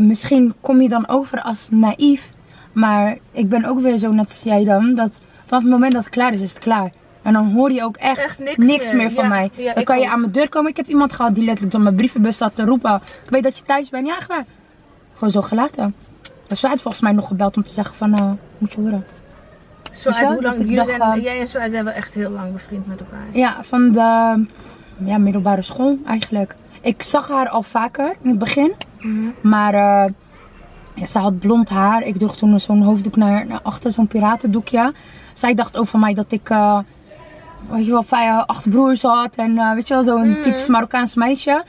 misschien kom je dan over als naïef. Maar ik ben ook weer zo net als jij dan, dat vanaf het moment dat het klaar is, is het klaar. En dan hoor je ook echt, Echt niks niks, meer. meer van Ja, mij. ja, dan kan je aan mijn deur komen. Ik heb iemand gehad die letterlijk door mijn brievenbus zat te roepen. Ik weet dat je thuis bent. Ja, waar. Gewoon zo gelaten. Dus zij had volgens mij nog gebeld om te zeggen van, eh, moet je horen. Suad, je wel, hoe lang? Jullie dacht, zijn, eh, jij en Suad zijn wel echt heel lang bevriend met elkaar. Ja, van de ja, middelbare school eigenlijk. Ik zag haar al vaker in het begin. Mhm. Maar ja, zij had blond haar. Ik droeg toen zo'n hoofddoek naar, naar achter, zo'n piratendoekje. Zij dacht over mij dat ik, eh, weet je wel, vijf, acht broers had. En eh, weet je wel, zo'n Mhm. typisch Marokkaans meisje.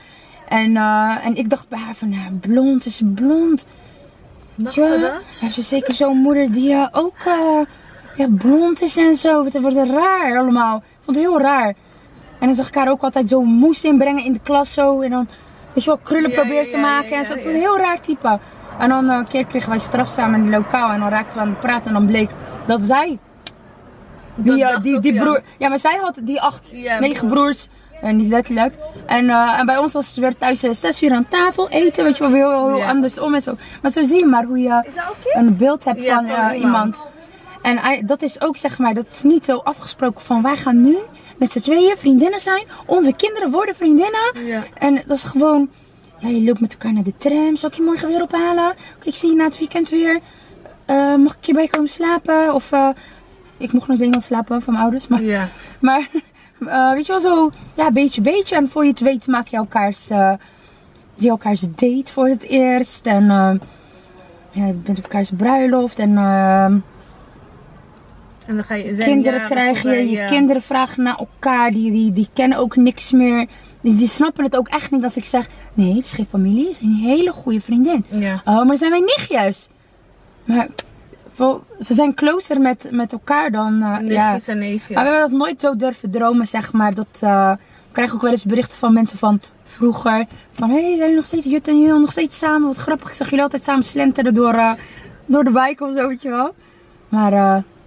En, eh, en ik dacht bij haar van, nou, blond is blond. Mag Ja, ze dat? Heeft ze zeker zo'n moeder die ook ja, blond is en zo. Het wordt raar allemaal. Ik vond het heel raar. En dan zag ik haar ook altijd zo moes inbrengen in de klas zo. En dan, weet je wel, krullen Ja, proberen ja, te maken en zo. Ik vond het een heel raar type. En dan een keer kregen wij straf samen in het lokaal. En dan raakten we aan het praten. En dan bleek dat zij, die, eh, die, die broer... Ja, maar zij had die acht, negen broers. En niet letterlijk. En, eh, en bij ons was het weer thuis eh, zes uur aan tafel eten. Weet je wel, heel, heel, heel Ja. andersom en zo. Maar zo zie je maar hoe je een beeld hebt van, van eh, iemand. iemand. En dat is ook zeg maar, dat is niet zo afgesproken van wij gaan nu met z'n tweeën vriendinnen zijn. Onze kinderen worden vriendinnen. En dat is gewoon, ja, je loopt met elkaar naar de tram. Zal ik je morgen weer ophalen? Oké, ik zie je na het weekend weer. Eh, mag ik hierbij komen slapen? Of eh, ik mocht nog bij iemand slapen van mijn ouders. Maar, Ja. maar eh, weet je wel, zo ja, beetje beetje. En voor je het weet maak je elkaars, eh, zie elkaars date voor het eerst. En eh, ja, je bent op elkaars bruiloft. En En dan ga je zijn kinderen jaren krijg je. Je ja. kinderen vragen naar elkaar. Die, die, die kennen ook niks meer. Die, die snappen het ook echt niet als ik zeg... Nee, het is geen familie. Het is een hele goede vriendin. Ja. Oh, maar zijn wij nichtjes? Maar ze zijn closer met, met elkaar dan... eh, ja. Nichtjes en neefjes. Maar we hebben dat nooit zo durven dromen, zeg maar. Dat, eh, we krijgen ook wel eens berichten van mensen van vroeger. Van, hé, hey, zijn jullie nog steeds Jut en Jul nog steeds samen? Wat grappig, ik zag jullie altijd samen slenteren door, eh, door de wijk of zo, weet je wel. Maar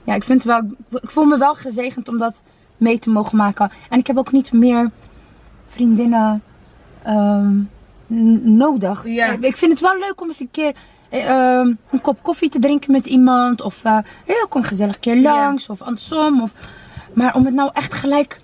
ja, ik vind het wel, ik voel me wel gezegend om dat mee te mogen maken. En ik heb ook niet meer vriendinnen ehm, nodig. Ja. Ik vind het wel leuk om eens een keer eh, ehm, een kop koffie te drinken met iemand. Of eh, hey, kom gezellig een keer langs. Of andersom. Of, maar om het nou echt gelijk,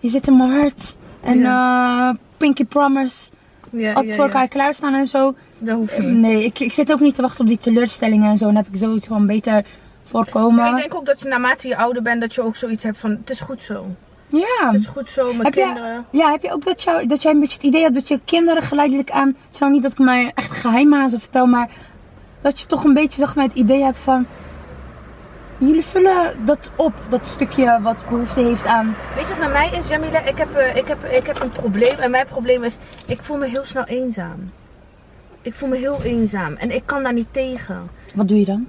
je zit in mijn hart. En eh, Pinky Promise, ja, altijd voor elkaar klaarstaan en zo. Dat hoeft niet. Nee, ik, ik zit ook niet te wachten op die teleurstellingen en zo. Dan heb ik zoiets van beter voorkomen. Maar ik denk ook dat je naarmate je ouder bent, dat je ook zoiets hebt van, het is goed zo. Ja. Het is goed zo, mijn Heb je- kinderen. Ja, heb je ook dat, jou, dat jij een beetje het idee had dat je kinderen geleidelijk aan... Het is nou niet dat ik mij echt geheimhazen vertel, maar... Dat je toch een beetje zeg maar, het idee hebt van... Jullie vullen dat op, dat stukje wat behoefte heeft aan... Weet je wat met mij is, Jamila? Ik heb, eh, ik, heb, ik heb een probleem. En mijn probleem is, ik voel me heel snel eenzaam. Ik voel me heel eenzaam. En ik kan daar niet tegen. Wat doe je dan?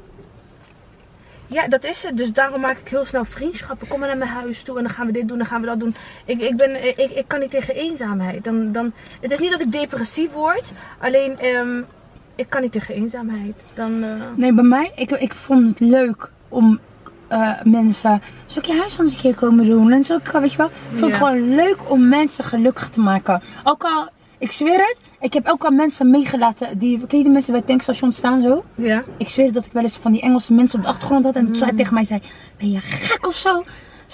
Ja, dat is het. Dus daarom maak ik heel snel vriendschappen. Kom maar naar mijn huis toe en dan gaan we dit doen, dan gaan we dat doen. Ik, ik, ben, ik, ik kan niet tegen eenzaamheid. Dan, dan, het is niet dat ik depressief word. Alleen, ehm, ik kan niet tegen eenzaamheid. Dan, eh, Nee, bij mij, ik, ik vond het leuk om eh, mensen... Zal ik je huis eens een keer komen doen? En zo, weet je wel? Ik vond het Ja. gewoon leuk om mensen gelukkig te maken. Ook al, ik zweer het, ik heb ook al mensen meegelaten. Die, ken je die mensen bij het tankstation staan zo? ja. Ik zweer dat ik wel eens van die Engelse mensen op de achtergrond had. En toen zij tegen mij zei, ben je gek of zo?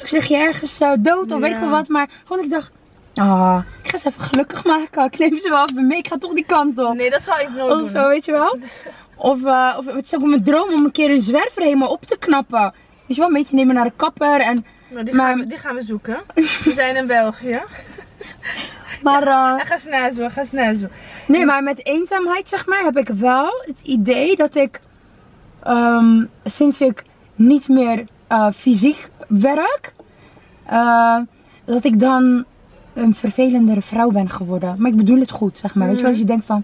Dus lig je ergens eh, dood of weet ik wel wat. Maar gewoon ik dacht, ah, ik ga ze even gelukkig maken. Ik neem ze wel even mee, ik ga toch die kant op. Nee, dat zou ik nooit Of doen. zo, weet je wel? Of, eh, of het is ook mijn droom om een keer een zwerver helemaal op te knappen. Weet je wel, mee te nemen naar de kapper. En, Nou, die, Maar- gaan we, die gaan we zoeken. We zijn in België. maar, En ga zo, ga zo. nee, maar met eenzaamheid, zeg maar, heb ik wel het idee dat ik, ehm, sinds ik niet meer eh, fysiek werk, dat ik dan een vervelendere vrouw ben geworden. Maar ik bedoel het goed, zeg maar. Weet je wel, Mhm. als je denkt van,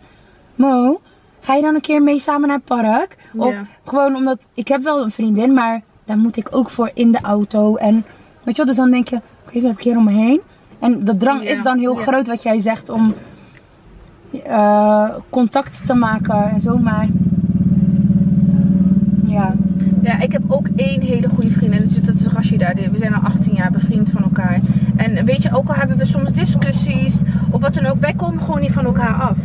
Mo, ga je dan een keer mee samen naar het park? Of gewoon omdat, ik heb wel een vriendin, maar daar moet ik ook voor in de auto. En weet je wel, dus dan denk je, oké, wie heb ik hier om me heen? En de drang is dan heel groot wat jij zegt om eh, contact te maken en zo, maar ja. Ja, ik heb ook één hele goede vriendin. Dat is Rashida. We zijn al 18 jaar bevriend van elkaar. En weet je, ook al hebben we soms discussies of wat dan ook, wij komen gewoon niet van elkaar af.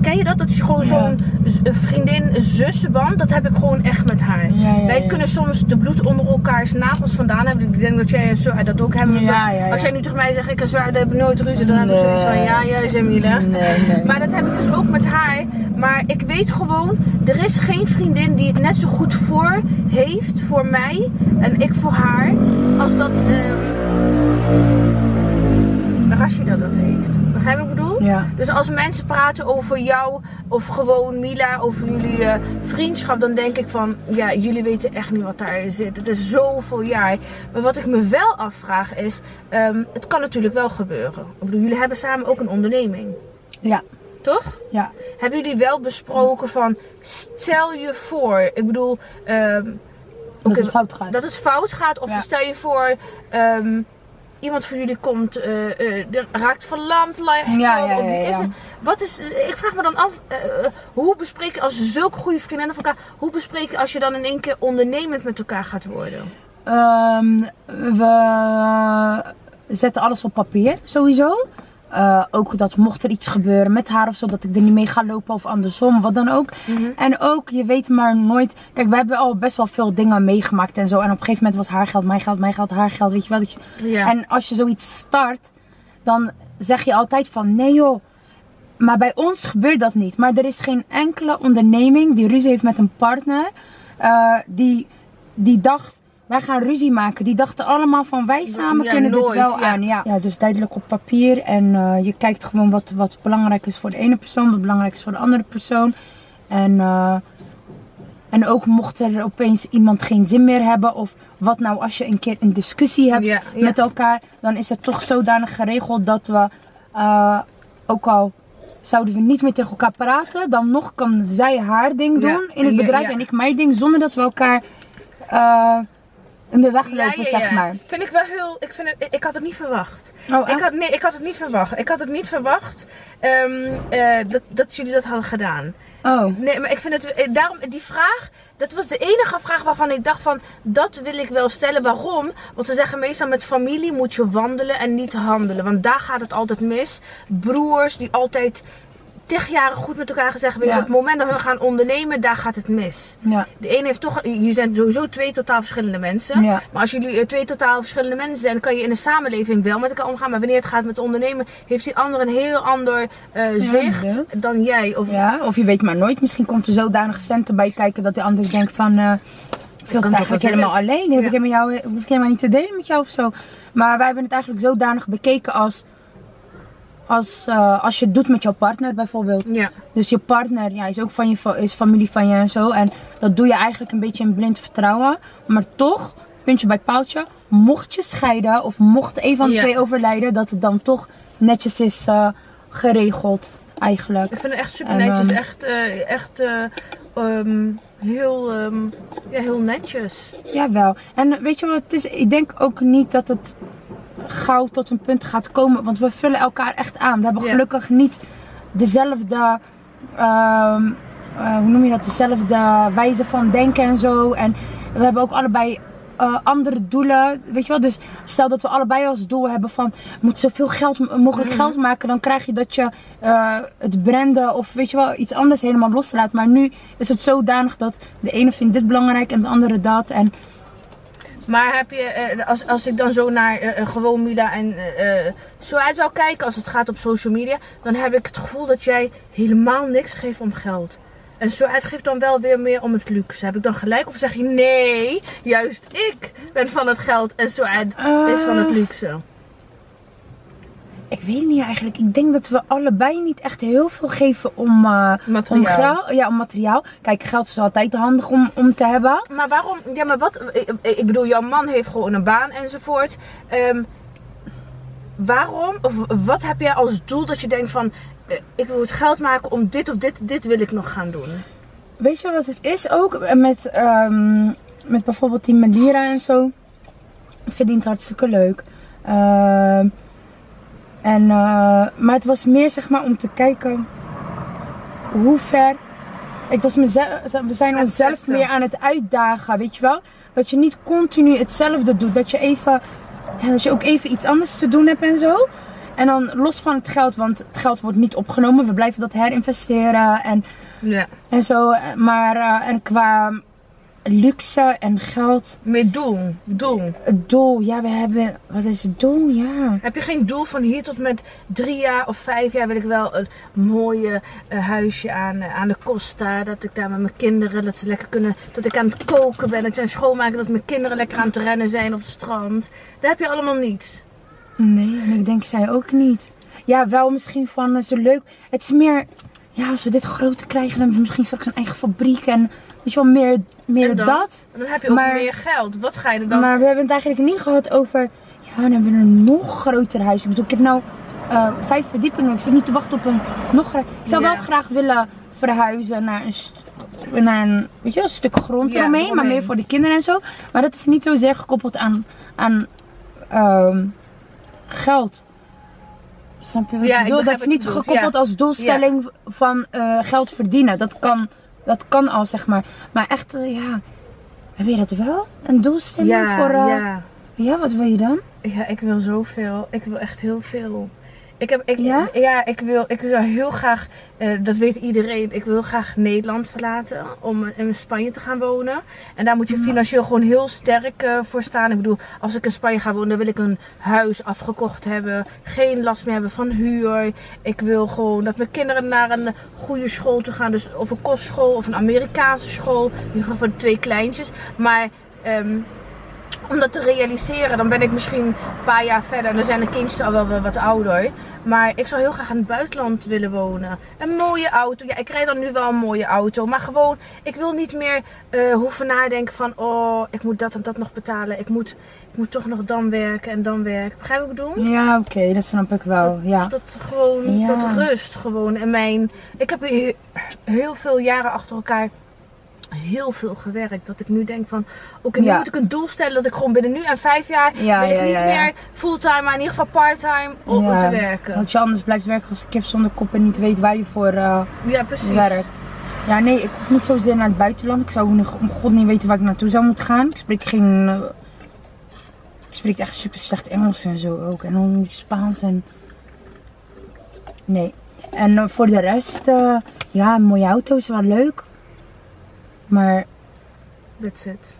Ken je dat? Dat is gewoon Ja. zo'n vriendin-zussenband. Dat heb ik gewoon echt met haar. Ja, wij kunnen soms de bloed onder elkaars nagels vandaan hebben. Ik denk dat jij en Zoa dat ook hebben. Als jij nu tegen mij zegt, ik en Zoa hebben nooit ruzie, dan heb ik zoiets van, Nee. ja, ja, Jamila. Nee, nee. Maar dat heb ik dus ook met haar. Maar ik weet gewoon, er is geen vriendin die het net zo goed voor heeft voor mij en ik voor haar als dat ehm Rashida dat heeft. Begrijp je wat ik bedoel? Ja. Dus als mensen praten over jou of gewoon Mila, over jullie eh, vriendschap, dan denk ik van, ja, jullie weten echt niet wat daarin zit. Het is zoveel jaar. Maar wat ik me wel afvraag is, ehm, het kan natuurlijk wel gebeuren. Ik bedoel, jullie hebben samen ook een onderneming, Ja, toch? ja. Hebben jullie wel besproken van, stel je voor, ik bedoel, ehm, Dat het fout gaat. dat het fout gaat. Of Ja. stel je voor, ehm, iemand van jullie komt, er raakt verlamd. lijkt Ja, zo, ja, wat is, eh, ik vraag me dan af, hoe bespreek je als zulke goede vriendinnen van elkaar, hoe bespreek je als je dan in één keer ondernemend met elkaar gaat worden? Ehm, we zetten alles op papier, sowieso. Eh, ook dat mocht er iets gebeuren met haar of zo, dat ik er niet mee ga lopen of andersom, wat dan ook. En ook, je weet maar nooit. Kijk, we hebben al best wel veel dingen meegemaakt en zo. En op een gegeven moment was haar geld, mijn geld, mijn geld, haar geld, weet je wel. Dat je- Ja. En als je zoiets start, dan zeg je altijd van nee joh. Maar bij ons gebeurt dat niet. Maar er is geen enkele onderneming die ruzie heeft met een partner. eh, die, die dacht, wij gaan ruzie maken. Die dachten allemaal van wij samen Ja, kunnen dit wel ja. aan. Ja. ja, dus duidelijk op papier. En eh, je kijkt gewoon wat, wat belangrijk is voor de ene persoon. Wat belangrijk is voor de andere persoon. En, eh, en ook mocht er opeens iemand geen zin meer hebben. Of wat nou als je een keer een discussie hebt Ja, ja. met elkaar. Dan is het toch zodanig geregeld dat we eh, ook al zouden we niet meer tegen elkaar praten. Dan nog kan zij haar ding Ja, doen in het bedrijf ja. en ik mijn ding. Zonder dat we elkaar eh, in de weg lopen, zeg maar. Vind ik wel heel. Ik, vind het, ik had het niet verwacht. Oh, Ik had, nee, ik had het niet verwacht. Ik had het niet verwacht ehm, eh, dat, dat jullie dat hadden gedaan. Oh. Nee, maar ik vind het. eh, Daarom, die vraag. Dat was de enige vraag waarvan ik dacht van. Dat wil ik wel stellen. Waarom? Want ze zeggen meestal met familie moet je wandelen en niet handelen. Want daar gaat het altijd mis. Broers die altijd tig jaren goed met elkaar gezegd. Ja. Op het moment dat we gaan ondernemen, daar gaat het mis. Ja. De een heeft toch. Je zijn sowieso twee totaal verschillende mensen. Ja. Maar als jullie eh, twee totaal verschillende mensen zijn, kan je in de samenleving wel met elkaar omgaan. Maar wanneer het gaat met ondernemen, heeft die ander een heel ander eh, zicht dan jij. Of, ja, of je weet maar nooit. Misschien komt er zodanig centen bij kijken dat de ander denkt van... eh, Ik het eigenlijk helemaal alleen. Heb ik helemaal jou, hoef ik helemaal niet te delen met jou of zo. Maar wij hebben het eigenlijk zodanig bekeken als, als, eh, als je het doet met jouw partner bijvoorbeeld. Ja. Dus je partner ja, is ook van je, is familie van je en zo. En dat doe je eigenlijk een beetje in blind vertrouwen. Maar toch, puntje bij paaltje, mocht je scheiden of mocht een van de Ja. twee overlijden, dat het dan toch netjes is eh, geregeld eigenlijk. Ik vind het echt super En, netjes. ehm, echt eh, echt eh, ehm, heel, ehm, ja, heel netjes. Jawel. En weet je wat het is? Ik denk ook niet dat het gauw tot een punt gaat komen. Want we vullen elkaar echt aan. We hebben gelukkig niet dezelfde. ehm, eh, hoe noem je dat? Dezelfde wijze van denken en zo. En we hebben ook allebei eh, andere doelen. Weet je wel? Dus stel dat we allebei als doel hebben van. We moeten zoveel geld, mogelijk Mhm. geld maken. Dan krijg je dat je eh, het branden of weet je wel iets anders helemaal loslaat. Maar nu is het zodanig dat de ene vindt dit belangrijk en de andere dat. En Maar heb je, eh, als, als ik dan zo naar eh, eh, gewoon Mila en zo uit zou kijken als het gaat op social media, dan heb ik het gevoel dat jij helemaal niks geeft om geld. En zo uitgeeft dan wel weer meer om het luxe. Heb ik dan gelijk? Of zeg je nee, juist ik ben van het geld en zo uit is van het luxe. Ik weet niet eigenlijk. Ik denk dat we allebei niet echt heel veel geven om, eh, om, Materiaal. ja, om materiaal. Kijk, geld is altijd handig om, om te hebben. Maar waarom? Ja, maar wat? Ik, ik bedoel, jouw man heeft gewoon een baan enzovoort. Ehm, waarom? Of wat heb jij als doel dat je denkt van, eh, ik wil het geld maken om dit of dit, dit wil ik nog gaan doen. Weet je wat het is ook met, ehm, met bijvoorbeeld die Madeira en zo? Het verdient hartstikke leuk. Ehm, en, eh, maar het was meer zeg maar om te kijken hoe ver. Ik was mezelf, we zijn onszelf meer aan het uitdagen, weet je wel? Dat je niet continu hetzelfde doet. Dat je even, ja, dat je ook even iets anders te doen hebt en zo. En dan los van het geld, want het geld wordt niet opgenomen. We blijven dat herinvesteren en Ja. en zo. Maar eh, en qua luxe en geld, Meer doel. Doel. het doel, ja, we hebben. Wat is het doel? Ja. Heb je geen doel van hier tot met drie jaar of vijf jaar wil ik wel een mooie eh, huisje aan, eh, aan de Costa. Dat ik daar met mijn kinderen, dat ze lekker kunnen, dat ik aan het koken ben, dat ze aan schoonmaken, dat mijn kinderen lekker aan het rennen zijn op het strand. Dat heb je allemaal niet. Nee, en ik denk zij ook niet. Ja, wel misschien van eh, zo leuk. Het is meer, ja, als we dit groter krijgen, dan hebben we misschien straks een eigen fabriek en je wel, meer, meer En dan? dat. En dan heb je ook Maar- meer geld. Wat ga je er dan? Maar we hebben het eigenlijk niet gehad over, ja, dan hebben we een nog groter huis. Ik bedoel, ik heb nou eh, vijf verdiepingen. Ik zit niet te wachten op een nog. Ik zou Ja. wel graag willen verhuizen naar een, naar een, weet je, een stuk grond Ja, eromheen, maar meer voor de kinderen en zo. Maar dat is niet zozeer gekoppeld aan, aan ehm, geld. Snap je wat Ja, ik bedoel? Dat is niet gekoppeld als doelstelling van eh, geld verdienen. Dat kan, dat kan al, zeg maar. Maar echt, eh, ja, heb je dat wel? Een doelstelling ja, voor... eh, ja. ja, wat wil je dan? Ja, ik wil zoveel. Ik wil echt heel veel. Ik heb, ik, Ja? ja? ik wil, ik zou heel graag, eh, dat weet iedereen, ik wil graag Nederland verlaten om in Spanje te gaan wonen. En daar moet je financieel gewoon heel sterk eh, voor staan. Ik bedoel, als ik in Spanje ga wonen, dan wil ik een huis afgekocht hebben, geen last meer hebben van huur. Ik wil gewoon dat mijn kinderen naar een goede school toe gaan, dus of een kostschool of een Amerikaanse school. In ieder geval voor de twee kleintjes. Maar ehm, om dat te realiseren, dan ben ik misschien een paar jaar verder. Dan zijn de kindjes al wel wat ouder. Maar ik zou heel graag in het buitenland willen wonen. Een mooie auto. Ja, ik rijd dan nu wel een mooie auto. Maar gewoon, ik wil niet meer eh, hoeven nadenken van... Oh, ik moet dat en dat nog betalen. Ik moet, ik moet toch nog dan werken en dan werken. Begrijp je wat ik bedoel? Ja, oké, dat snap ik wel. Ja. Dat gewoon, Ja. dat rust gewoon. En mijn, ik heb he- heel veel jaren achter elkaar heel veel gewerkt. Dat ik nu denk van, oké, nu Ja. moet ik een doel stellen dat ik gewoon binnen nu en vijf jaar Ja, wil ik ja, niet meer fulltime, maar in ieder geval parttime om te werken. Want je anders blijft werken als een kip zonder kop en niet weet waar je voor eh, Ja, precies. werkt. Ja, nee, ik hoef niet zozeer naar het buitenland. Ik zou om god niet weten waar ik naartoe zou moeten gaan. Ik spreek geen... eh, ik spreek echt super slecht Engels en zo ook. En dan Spaans en... Nee. En eh, voor de rest, ja, een mooie auto is wel leuk. Maar That's it.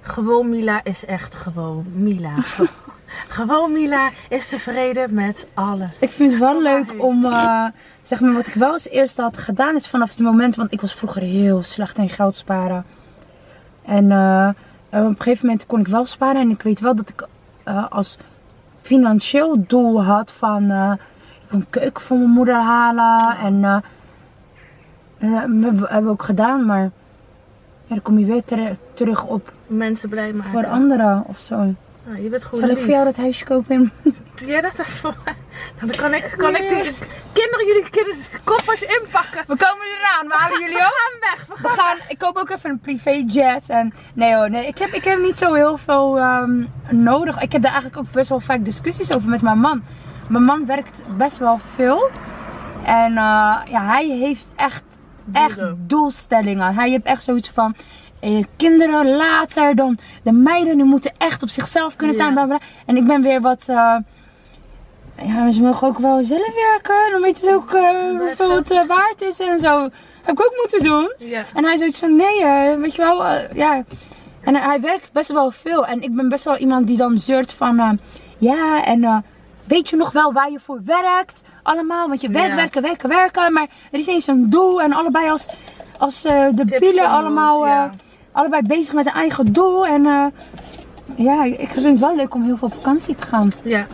Gewoon Mila is echt gewoon Mila. gewoon Mila is tevreden met alles. Ik vind het wel leuk om, eh, zeg maar, wat ik wel als eerste had gedaan is vanaf het moment, want ik was vroeger heel slecht in geld sparen. En eh, op een gegeven moment kon ik wel sparen. En ik weet wel dat ik eh, als financieel doel had van... ik wil een keuken voor mijn moeder halen. En we hebben we ook gedaan. Maar dan kom je weer ter- terug op Mensen blij maken. voor anderen of zo. Ja, je bent gewoon Zal ik voor jou dat huisje kopen? Ja, dat is voor mij. Nou, dan kan ik, kan ik die kinderen, jullie kinderen koffers inpakken. We komen eraan. We halen jullie ook. We gaan weg. We We gaan, ik koop ook even een privéjet. En nee hoor, nee, ik heb, ik heb niet zo heel veel ehm, nodig. Ik heb daar eigenlijk ook best wel vaak discussies over met mijn man. Mijn man werkt best wel veel. En eh, ja, hij heeft echt, echt doelstellingen. Hij heeft echt zoiets van... eh, kinderen later, dan de meiden die moeten echt op zichzelf kunnen staan. Ja. En ik ben weer wat... eh, ja, ze mogen ook wel zelf werken. Dan weten ze ook eh, hoeveel het waard is en zo. Heb ik ook moeten doen. Ja. En hij zoiets van, nee, weet je wel, ja. En hij werkt best wel veel. En ik ben best wel iemand die dan zeurt van, ja, en weet je nog wel waar je voor werkt? Allemaal, want je werkt, Ja. werken, werken, werken. Maar er is eens een doel en allebei als, als eh, de Tips bielen en allemaal, eh, allebei bezig met een eigen doel. En eh, ja, ik vind het wel leuk om heel veel op vakantie te gaan. ja.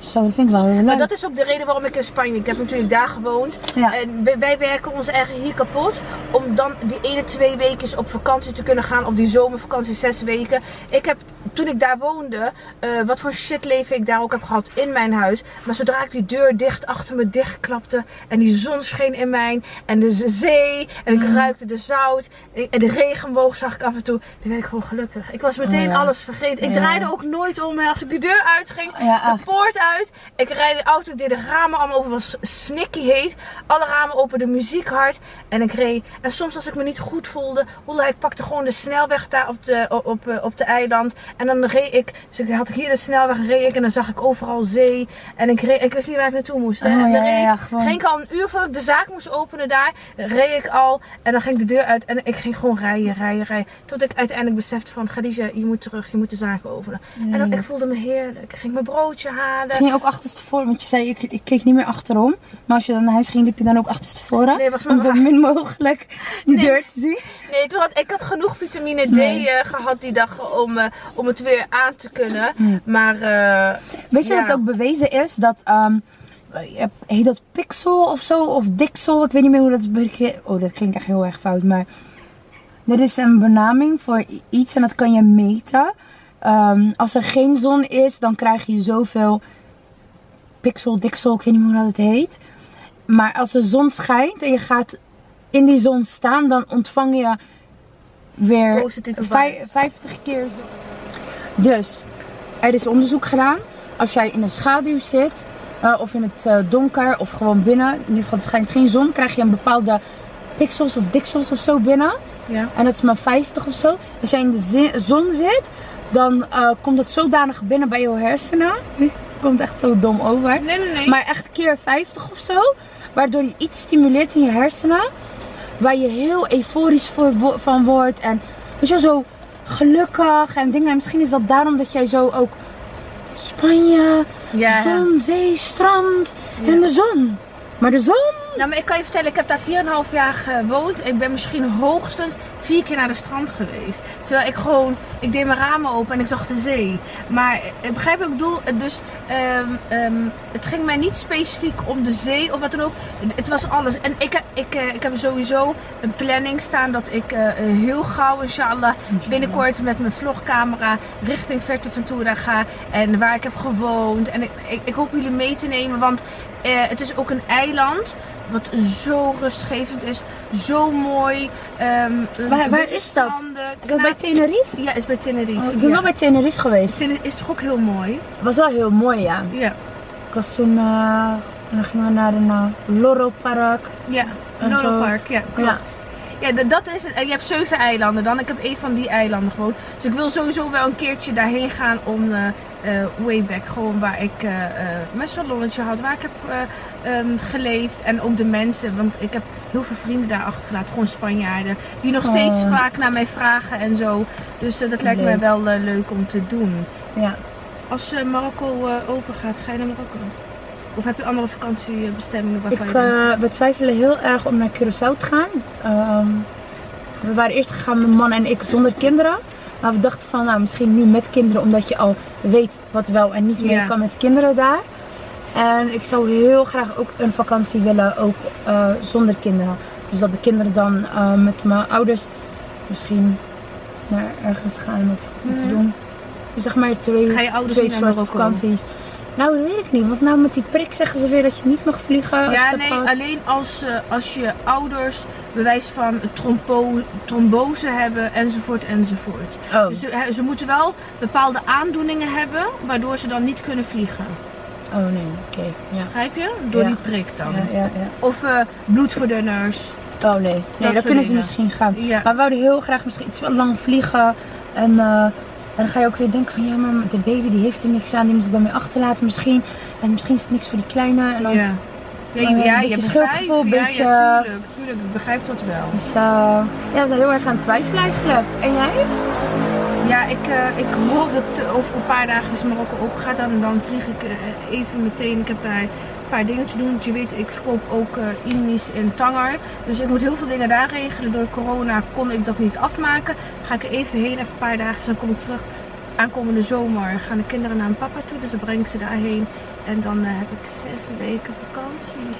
Zo, dat vind ik wel heel leuk. Maar dat is ook de reden waarom ik in Spanje. Ik heb natuurlijk daar gewoond. Ja. En wij, wij werken ons eigen hier kapot. Om dan die ene twee weken op vakantie te kunnen gaan. Op die zomervakantie zes weken. Ik heb toen ik daar woonde. eh, wat voor shit leven ik daar ook heb gehad in mijn huis. Maar zodra ik die deur dicht achter me dichtklapte. En die zon scheen in mijn. En de zee. En ik ruikte de zout. En de regenboog zag ik af en toe. Dan werd ik gewoon gelukkig. Ik was meteen Oh ja. alles vergeten. Ik Ja. draaide ook nooit om. Als ik die deur uitging. Ja, de poort uit. Ik rijd de auto, ik deed de ramen allemaal open. Het was snikky heet. Alle ramen open, de muziek hard. En ik reed. En soms als ik me niet goed voelde, ik pakte gewoon de snelweg daar op de, op, op, eh, op de eiland. En dan reed ik. Dus ik had hier de snelweg, reed ik. En dan zag ik overal zee. En ik, reed, ik wist niet waar ik naartoe moest. Hè. Oh, en dan ja, ja, ik- ging ik al een uur voordat ik de zaak moest openen daar. Reed ik al. En dan ging ik de deur uit. En ik ging gewoon rijden, rijden, rijden. Tot ik uiteindelijk besefte van, Khadija, je moet terug. Je moet de zaak openen. En dan, ik voelde me heerlijk. Ik ging mijn broodje halen. Ging je ook achterstevoren? Want je zei, ik, ik keek niet meer achterom. Maar als je dan naar huis ging, liep je dan ook achterstevoren? Nee, was om zo min mogelijk die Nee. deur te zien. Nee, toen had, ik had genoeg vitamine D Nee. eh, gehad die dag om, eh, om het weer aan te kunnen. Hmm. Maar eh, Weet je Ja. dat het ook bewezen is dat, je hebt- heet dat pixel of zo? Of dixel? Ik weet niet meer hoe dat is. Oh, dat klinkt echt heel erg fout. Maar dit is een benaming voor iets en dat kan je meten. Ehm, als er geen zon is, dan krijg je zoveel pixel, dixel, ik weet niet meer hoe dat het heet. Maar als de zon schijnt en je gaat in die zon staan, dan ontvang je weer Positieve vij- vibes. 50 keer zo. Dus, er is onderzoek gedaan. Als jij in de schaduw zit, eh, of in het eh, donker, of gewoon binnen, in ieder geval het schijnt geen zon, krijg je een bepaalde pixels of dixels of zo binnen. ja. En dat is maar 50 of zo. Als jij in de zon zit, dan eh, komt dat zodanig binnen bij je hersenen. Komt echt zo dom over. Nee, nee, nee. Maar echt keer 50 of zo. Waardoor je iets stimuleert in je hersenen. Waar je heel euforisch voor, van wordt. En weet je, zo gelukkig en dingen. En misschien is dat daarom dat jij zo ook Spanje, ja. zon, zee, strand Ja. en de zon. Maar de zon, Nou, maar ik kan je vertellen, ik heb daar 4,5 jaar gewoond. Ik ben misschien hoogstens vier keer naar de strand geweest. Terwijl ik gewoon, ik deed mijn ramen open en ik zag de zee. Maar ik begrijp wat ik bedoel, dus ehm, ehm, het ging mij niet specifiek om de zee of wat dan ook. Het was alles. En ik, heb- ik, eh, ik heb sowieso een planning staan dat ik eh, eh, heel gauw, inshallah, binnenkort met mijn vlogcamera richting Ventura ga. En waar ik heb gewoond. En ik, ik, ik hoop jullie mee te nemen, want eh, het is ook een eiland. Wat zo rustgevend is, zo mooi. Ehm, Waar- waar is dat? stranden, is dat bij Tenerife? Ja, is bij Tenerife. Oh, ik ben ja. wel bij Tenerife geweest. Tenerife is toch ook heel mooi? was wel heel mooi, ja. Ja. Ik was toen, eh, dan gingen we naar een uh, Loro Park. Ja, Loro Park, ja, klopt. Ja, d- dat is het. En je hebt zeven eilanden dan. Ik heb één van die eilanden gewoon. Dus ik wil sowieso wel een keertje daarheen gaan om eh eh, way back. Gewoon waar ik eh, eh, mijn salonnetje had. Waar ik heb eh, ehm, geleefd. En ook de mensen. Want ik heb heel veel vrienden daar achtergelaten. Gewoon Spanjaarden. Die nog steeds Oh. vaak naar mij vragen en zo. Dus eh, dat lijkt mij wel eh, leuk om te doen. Ja. Als eh, Marokko open gaat, ga je naar Marokko? Of heb je andere vakantiebestemmingen waarvan Ik, je we twijfelen heel erg om naar Curaçao te gaan. Ehm, we waren eerst gegaan, mijn man en ik, zonder kinderen. Maar we dachten van, nou misschien nu met kinderen, omdat je al weet wat wel en niet meer Ja. kan met kinderen daar. En ik zou heel graag ook een vakantie willen, ook eh, zonder kinderen. Dus dat de kinderen dan eh, met mijn ouders misschien naar ergens gaan of iets doen. Dus zeg maar twee, Ga je ouders twee soorten vakanties. Nou, dat weet ik niet. Want nou met die prik zeggen ze weer dat je niet mag vliegen. Ja, nee, alleen als, eh, als je ouders bewijs van trompo, trombose hebben enzovoort enzovoort. Oh, Dus ze, ze moeten wel bepaalde aandoeningen hebben waardoor ze dan niet kunnen vliegen. Oh nee, oké. Ja. Begrijp je? Door Ja. die prik dan. Ja. Of eh, bloedverdunners. Oh nee, nee, daar kunnen ze misschien gaan. Maar we wouden heel graag misschien iets wel lang vliegen. En, eh, en dan ga je ook weer denken van ja, maar de baby die heeft er niks aan, die moet ik dan weer achterlaten misschien. En misschien is het niks voor die kleine. En dan, Ja. Ja, je, ja, hebt schuldgevoel, een beetje- ja, tuurlijk, tuurlijk. Ik begrijp dat wel. Dus eh, ja, we zijn heel erg aan het twijfelen eigenlijk. En jij? Ja, ik, eh, ik hoop dat over een paar dagen is Marokko gaat. Dan, dan vlieg ik eh, even meteen. Ik heb daar een paar dingen te doen. Want je weet, ik verkoop ook eh Indisch en Tanger. Dus ik moet heel veel dingen daar regelen. Door corona kon ik dat niet afmaken. Ga ik er even heen, even een paar dagen. Dan kom ik terug. Aankomende zomer gaan de kinderen naar hun papa toe. Dus dan breng ik ze daarheen. En dan heb ik zes weken vakantie.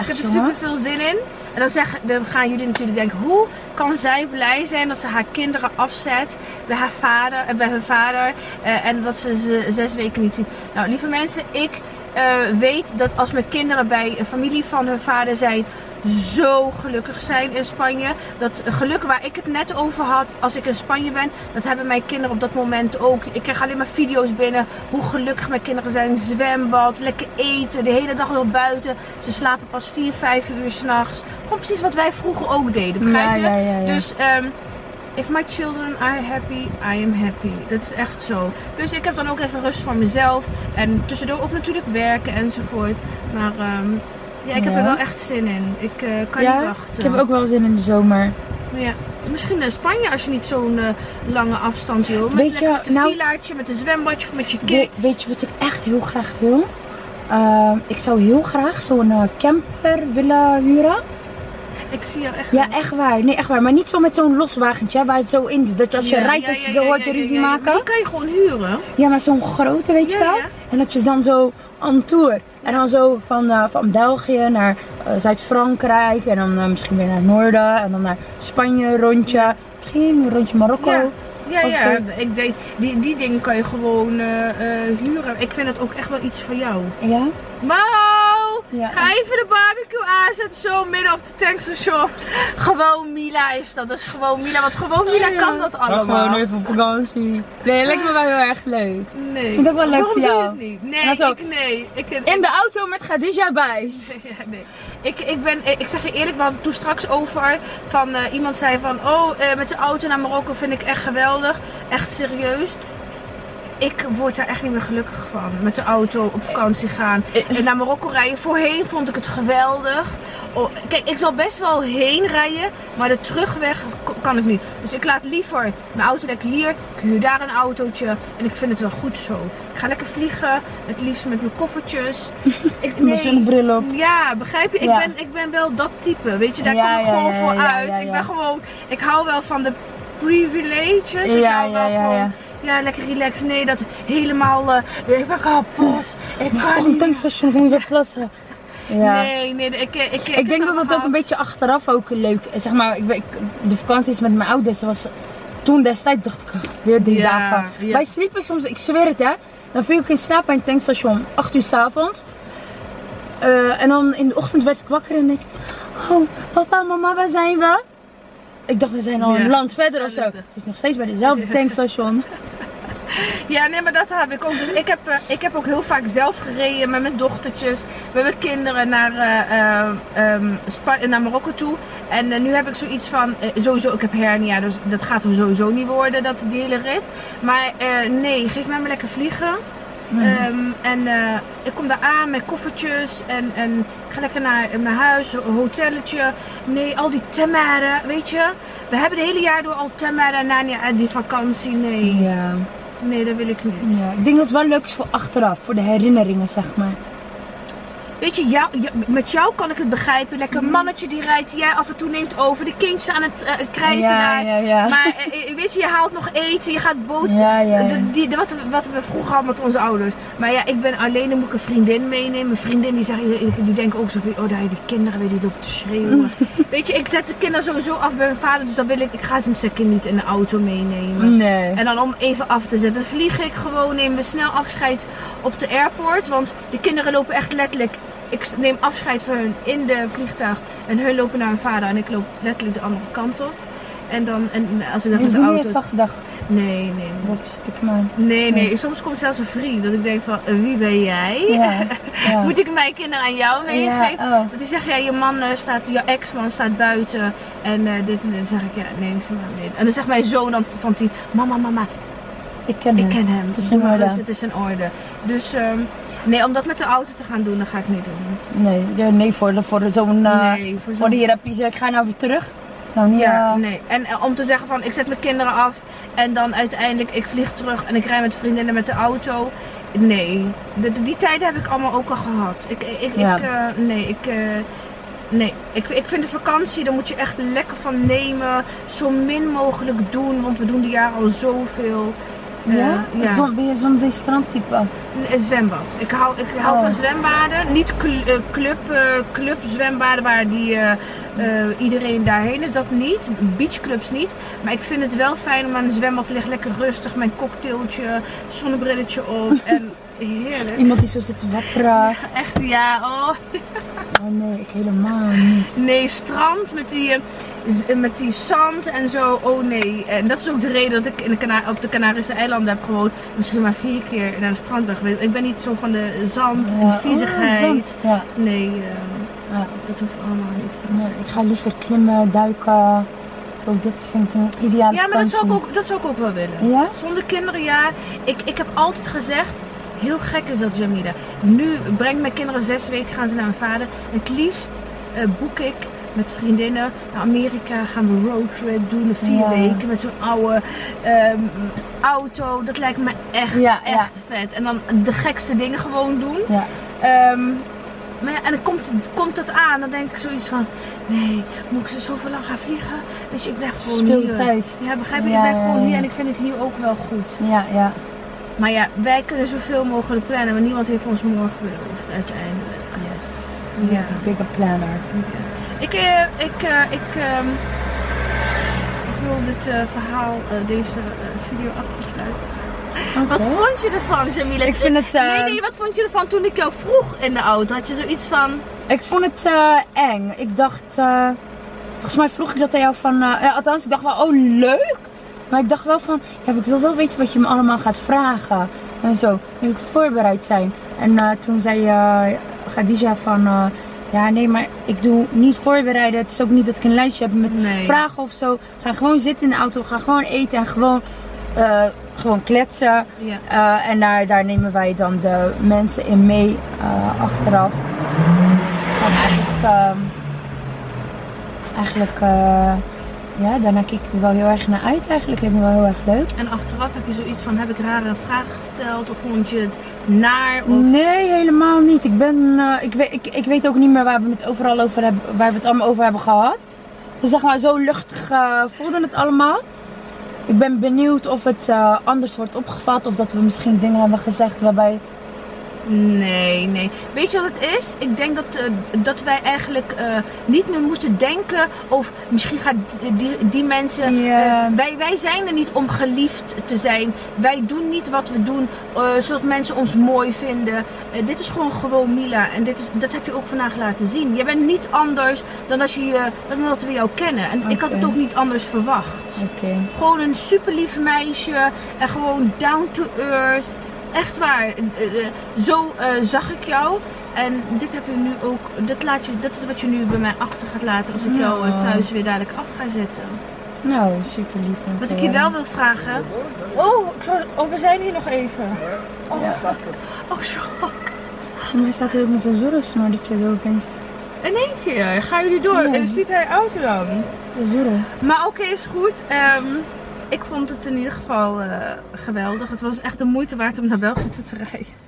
Ik heb er super veel zin in. En dan, dan gaan jullie natuurlijk denken, hoe kan zij blij zijn dat ze haar kinderen afzet bij haar vader, eh, bij hun vader eh, en dat ze ze zes weken niet zien. Nou, lieve mensen, ik eh, weet dat als mijn kinderen bij een familie van hun vader zijn, zo gelukkig zijn in Spanje. Dat geluk waar ik het net over had als ik in Spanje ben, dat hebben mijn kinderen op dat moment ook. Ik krijg alleen maar video's binnen hoe gelukkig mijn kinderen zijn. Zwembad, lekker eten, de hele dag nog buiten. Ze slapen pas 4, 5 uur s'nachts. Gewoon precies wat wij vroeger ook deden, begrijp je? Ja, ja, ja, ja. Dus ehm if my children are happy, I am happy. Dat is echt zo. Dus ik heb dan ook even rust voor mezelf. En tussendoor ook natuurlijk werken enzovoort. Maar ehm, ja, ik heb Ja. er wel echt zin in. Ik eh, kan ja, niet wachten. ik heb ook wel zin in de zomer. Ja. Misschien in Spanje als je niet zo'n eh, lange afstand wil. Met Weet je, lekker nou- een villaatje, met een zwembadje of met je kids. weet je wat ik echt heel graag wil? Ehm, ik zou heel graag zo'n eh, camper willen huren. Ik zie er echt... Ja, echt waar. Nee, echt waar. Maar niet zo met zo'n los wagentje hè, waar het zo in zit. Dat als je Ja, rijdt, ja, dat je zo hoort je ruzie maken. Die kan je gewoon huren. Ja, maar zo'n grote, weet je wel? En dat je dan zo on tour. En dan zo van, eh, van België naar eh, Zuid-Frankrijk. En dan eh, misschien weer naar het noorden. En dan naar Spanje rondje. Misschien een rondje Marokko. Ja. Ja. Ik denk, die, die dingen kan je gewoon huren. Ik vind het ook echt wel iets voor jou. Ja? Mau! Ja. Ga even de barbecue aanzetten, zo midden op het tankstation. Gewoon Mila is dat, dat is gewoon Mila. Want gewoon Mila kan dat allemaal. gewoon even op vakantie. Nee, dat lijkt me wel heel erg leuk. Nee. vind het ook wel leuk voor jou. het niet? Nee, ik, nee. Ik, In de auto met Khadija. Ja, nee. Ik, ik, ben, ik zeg je eerlijk, we hadden toen straks over. Van, eh, iemand zei van, oh, eh, met de auto naar Marokko vind ik echt geweldig. Echt serieus. Ik word daar echt niet meer gelukkig van. Met de auto op vakantie gaan. En naar Marokko rijden. Voorheen vond ik het geweldig. Oh, kijk, ik zal best wel heen rijden. Maar de terugweg kan ik niet. Dus ik laat liever mijn auto lekker hier. Ik huur daar een autootje. En ik vind het wel goed zo. Ik ga lekker vliegen. Het liefst met mijn koffertjes. Ik, Met zo'n bril op. ja, begrijp je? Ik, Ja. ben, ik ben wel dat type. Weet je, daar Ja, kom ik ja, gewoon voor uit. Ik ben gewoon, ik hou wel van de privileges. Ik Ja, hou wel ja, ja, gewoon, ja. lekker relaxed. Nee, dat helemaal, eh, ik ben kapot. Ik kan Volgende niet. tankstation je weer plassen. Ja. Nee, nee, ik, ik, ik, Ik denk dat dat ook een beetje achteraf ook leuk is. Zeg maar, ik, weet- ik- de vakanties met mijn ouders was toen destijds dacht ik, weer drie Ja, dagen. ja. Wij sliepen soms, ik zweer het hè, dan viel ik in slaap bij een tankstation, 8 uur s'avonds. Eh en dan in de ochtend werd ik wakker en ik, oh papa, mama, waar zijn we? Ik dacht, we zijn al een land verder of zo. Het is nog steeds bij dezelfde tankstation. Ja, nee, maar dat heb ik ook. Dus ik heb, eh, ik heb ook heel vaak zelf gereden met mijn dochtertjes, met mijn kinderen naar, eh, eh, ehm, naar Marokko toe. En nu heb ik zoiets van, sowieso, ik heb hernia, dus dat gaat hem sowieso niet worden, dat, die hele rit. Maar nee, geef mij maar lekker vliegen. Ehm, en ik kom daar aan met koffertjes en, en ik ga lekker naar mijn huis, een hotelletje. Nee, al die temmeren, weet je. We hebben het hele jaar door al temmeren die- die vakantie. Nee, Ja. Nee, dat wil ik niet. ja, ik denk dat het wel leuk is voor achteraf, voor de herinneringen zeg maar. Weet je, jou, met jou kan ik het begrijpen. Lekker Mhm. mannetje die rijdt, jij af en toe neemt over. De kindjes aan het krijzen Ja, ja, ja. Maar eh, eh, weet je, je haalt nog eten, je gaat boot. Ja, ja, ja. De- die, de- wat, we- wat we vroeger hadden met onze ouders. Maar ja, ik ben alleen, dan moet ik een vriendin meenemen. Een vriendin die, zegt, die, denken ook zo van, oh daar die kinderen weer die lopen te schreeuwen. Weet je, ik zet de kinderen sowieso af bij mijn vader. Dus dan wil ik, ik ga ze zeker niet in de auto meenemen. Nee. En dan om even af te zetten, vlieg ik gewoon, nemen we snel afscheid op de airport. Want de kinderen lopen echt letterlijk. Ik neem afscheid van hun in de vliegtuig. En hun lopen naar hun vader en ik loop letterlijk de andere kant op. En dan, en als ik dan Ik in de niet auto. even gedacht. Nee, nee, nee. Wat stuk man. Nee, nee. Nee. Soms komt zelfs een vriend dat ik denk van, eh, wie ben jij? Ja. ja. Moet ik mijn kinderen aan jou meegeven? Ja, oh. Want die zeggen, ja, je man eh, staat, je ex-man staat buiten. En eh, dit en. Dan zeg ik, ja, neem ze maar mee. En dan zegt mijn zoon dan van die, mama, mama, Ik ken ik hem. ken hem. Het is in orde. Dus het is in orde. Dus ehm, nee, om dat met de auto te gaan doen, dat ga ik niet doen. Nee, ja, nee voor, de- voor zo'n... eh, nee, voor de therapie zeg ik ga nou weer terug. Is nou niet... Ja, eh, nee. En eh, om te zeggen van ik zet mijn kinderen af en dan uiteindelijk ik vlieg terug en ik rij met vriendinnen met de auto. Nee, de, de- die tijden heb ik allemaal ook al gehad. Ik, ik, ik, Ja. ik, eh, nee, ik, eh, nee. Ik, ik vind de vakantie, daar moet je echt lekker van nemen. Zo min mogelijk doen, want we doen die jaar al zoveel. Ja? ja. Zon, ben je zo'n zee strandtype? Een zwembad. Ik hou, ik hou Oh. van zwembaden. Niet cl- eh, club, eh, club zwembaden waar die, iedereen daarheen is. Dat niet. Beachclubs niet. Maar ik vind het wel fijn om aan een zwembad te liggen. Lekker rustig. Mijn cocktailtje, zonnebrilletje op. En heerlijk. Iemand die zo zit te wapperen. Echt, ja. Oh. Oh nee, ik helemaal niet. Nee, strand met die, eh, eh, met die zand en zo. Oh nee. En dat is ook de reden dat ik in de Cana- op de Canarische eilanden heb gewoon misschien maar vier keer naar de strand ben geweest. Ik ben niet zo van de zand en de viezigheid. oh, zand. Ja, Nee, eh, ja. dat hoeft allemaal niet van mij. Nee, ik ga liever klimmen, duiken. Zo, dit vind ik een ideale Ja, maar dat zou, ik ook, dat zou ik ook wel willen. Ja? Zonder kinderen, ja. Ik, ik heb altijd gezegd, heel gek is dat Jamila. Nu brengt mijn kinderen zes weken, gaan ze naar mijn vader. Het liefst eh, boek ik met vriendinnen naar Amerika, gaan we roadtrip doen, vier Ja. weken met zo'n oude ehm, auto. Dat lijkt me echt, Ja, ja. echt vet. En dan de gekste dingen gewoon doen. Ja. Ehm, maar ja, en dan komt, komt dat aan, dan denk ik zoiets van, nee, moet ik ze zoveel lang gaan vliegen? Je, ik blijf gewoon Verspilde hier. tijd. Ja, begrijp je? Ja, ik blijf ja, gewoon hier en ik vind het hier ook wel goed. Ja, ja. Maar ja, wij kunnen zoveel mogelijk plannen, maar niemand heeft ons morgen beloofd uiteindelijk. Yes. Ja. The bigger planner. Ik, eh, ik, eh, ik, ehm, ik wil dit eh, verhaal, eh, deze video afsluiten. Wat vond je ervan, Jamila? Ik vind het... eh, Nee, nee, wat vond je ervan toen ik jou vroeg in de auto? Had je zoiets van... Ik vond het eng. Ik dacht, volgens mij vroeg ik dat aan jou van, ja, althans ik dacht wel, oh leuk. Maar ik dacht wel van, ja, ik wil wel weten wat je me allemaal gaat vragen. En zo, nu ik voorbereid zijn. En eh, toen zei uh, Khadija van, eh, ja nee, maar ik doe niet voorbereiden. Het is ook niet dat ik een lijstje heb met Nee. vragen of zo. Ga gewoon zitten in de auto, ga gewoon eten en gewoon, gewoon kletsen. Ja. En daar, daar nemen wij dan de mensen in mee achteraf. En eigenlijk, ehm, eigenlijk ja, daarna keek ik er wel heel erg naar uit. Eigenlijk vind ik het wel heel erg leuk. En achteraf heb je zoiets van, heb ik rare vragen gesteld? Of vond je het naar? Of... Nee, helemaal niet. Ik, ben, eh, ik, weet, ik, ik weet ook niet meer waar we het overal over hebben, waar we het allemaal over hebben gehad. Dus zeg maar, zo luchtig eh, voelde het allemaal. Ik ben benieuwd of het eh, anders wordt opgevat. Of dat we misschien dingen hebben gezegd waarbij Nee, nee. Weet je wat het is? Ik denk dat, eh, dat wij eigenlijk eh, niet meer moeten denken of misschien gaat die, die, mensen. Eh, wij, wij zijn er niet om geliefd te zijn. Wij doen niet wat we doen zodat mensen ons mooi vinden. Dit is gewoon gewoon Mila en dit is, dat heb je ook vandaag laten zien. Je bent niet anders dan, als je, dan dat we jou kennen. En ik had het ook niet anders verwacht. Oké. Gewoon een super lief meisje en gewoon down to earth. Echt waar. Eh, eh, Zo eh, zag ik jou. En dit heb je nu ook. Dit, laat je, dat is wat je nu bij mij achter gaat laten als ik jou thuis weer dadelijk af ga zetten. Nou, super lief. Wat ik je wel wil vragen. Oh, oh, we zijn hier nog even. Oh, Ja. oh zo. Maar hij staat er ook met zijn zorgsnorretje er opeens. In één keer gaan jullie door. Ja. En dan ziet hij auto dan. De zorg. Maar oké, is goed. Ehm, ik vond het in ieder geval eh, geweldig. Het was echt de moeite waard om naar België te rijden.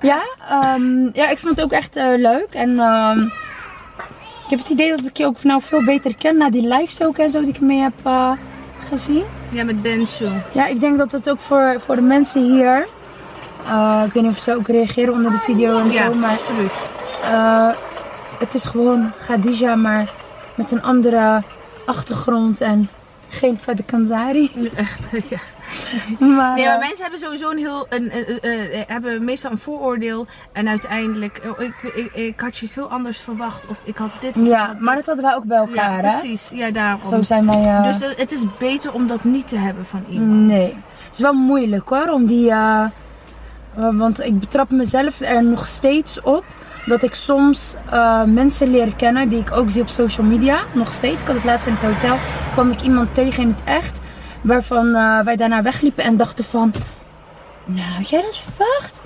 Ja, ehm, ja, ik vond het ook echt eh, leuk. En ehm, ik heb het idee dat ik je ook nou veel beter ken na die lives ook en zo die ik mee heb eh, gezien. Ja, met Bensu. Ja, ik denk dat het ook voor, voor de mensen hier. ik weet niet of ze ook reageren onder de video en Ja, zo, maar absoluut. het is gewoon Khadija, maar met een andere achtergrond en geen verder Kanzari. Echt, ja. Maar, Nee, maar eh, mensen hebben sowieso een heel, een, een- een- een- hebben meestal een vooroordeel. En uiteindelijk, oh, ik, ik, ik had je veel anders verwacht. Of ik had dit. of ja, had maar dat hadden wij ook bij Ja, elkaar, hè? precies. Ja, daarom. Zo zijn wij. eh, Dus dat- het is beter om dat niet te hebben van iemand. Nee. Het is wel moeilijk hoor, om die. eh, eh, want ik betrap mezelf er nog steeds op dat ik soms eh, mensen leer kennen die ik ook zie op social media. Nog steeds. Ik had het laatst in het hotel. kwam ik iemand tegen in het echt. Waarvan eh, wij daarna wegliepen en dachten van. Nou, had jij dat verwacht?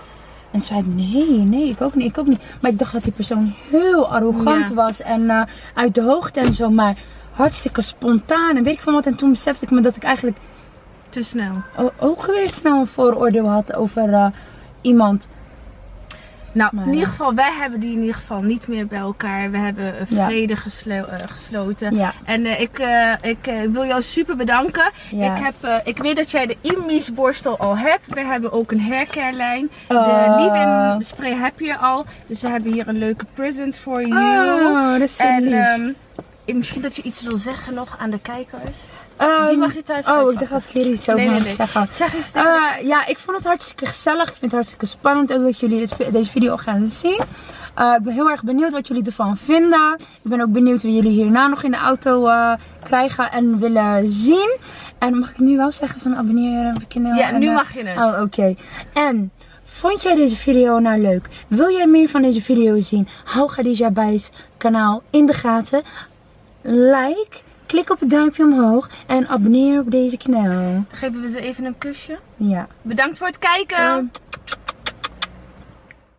En ze zei, nee, nee, ik ook niet, ik ook niet. Maar ik dacht dat die persoon heel arrogant Ja. was en eh, uit de hoogte en zo. Maar hartstikke spontaan en weet ik van wat. En toen besefte ik me dat ik eigenlijk Te snel. ook weer snel een vooroordeel had over iemand. Nou, Maar, in ieder geval, wij hebben die in ieder geval niet meer bij elkaar. We hebben een Ja. vrede geslo- eh, gesloten. Ja, En eh, ik, eh, ik wil jou super bedanken. ja. Ik, heb, ik weet dat jij de Imis borstel al hebt. We hebben ook een haircare-lijn. De Oh. leave-in spray heb je al. Dus we hebben hier een leuke present voor you. Oh, dat is en ehm, misschien dat je iets wil zeggen nog aan de kijkers. Ehm, die mag je thuis Oh, ik dacht dat ik hier iets over Nee, nee, moest nee. zeggen. Zeg eens Eh, ja, ik vond het hartstikke gezellig. Ik vind het hartstikke spannend ook dat jullie dit- deze video gaan zien. Eh, ik ben heel erg benieuwd wat jullie ervan vinden. Ik ben ook benieuwd wie jullie hierna nog in de auto eh, krijgen en willen zien. En mag ik nu wel zeggen van abonneer op kanaal? Ja, en, nu mag je het. Oh, oké. En vond jij deze video nou leuk? Wil jij meer van deze video's zien? Hou Khadija Bijs kanaal in de gaten. Like, klik op het duimpje omhoog en abonneer op deze kanaal. Geven we ze even een kusje. Ja. Bedankt voor het kijken. Eh,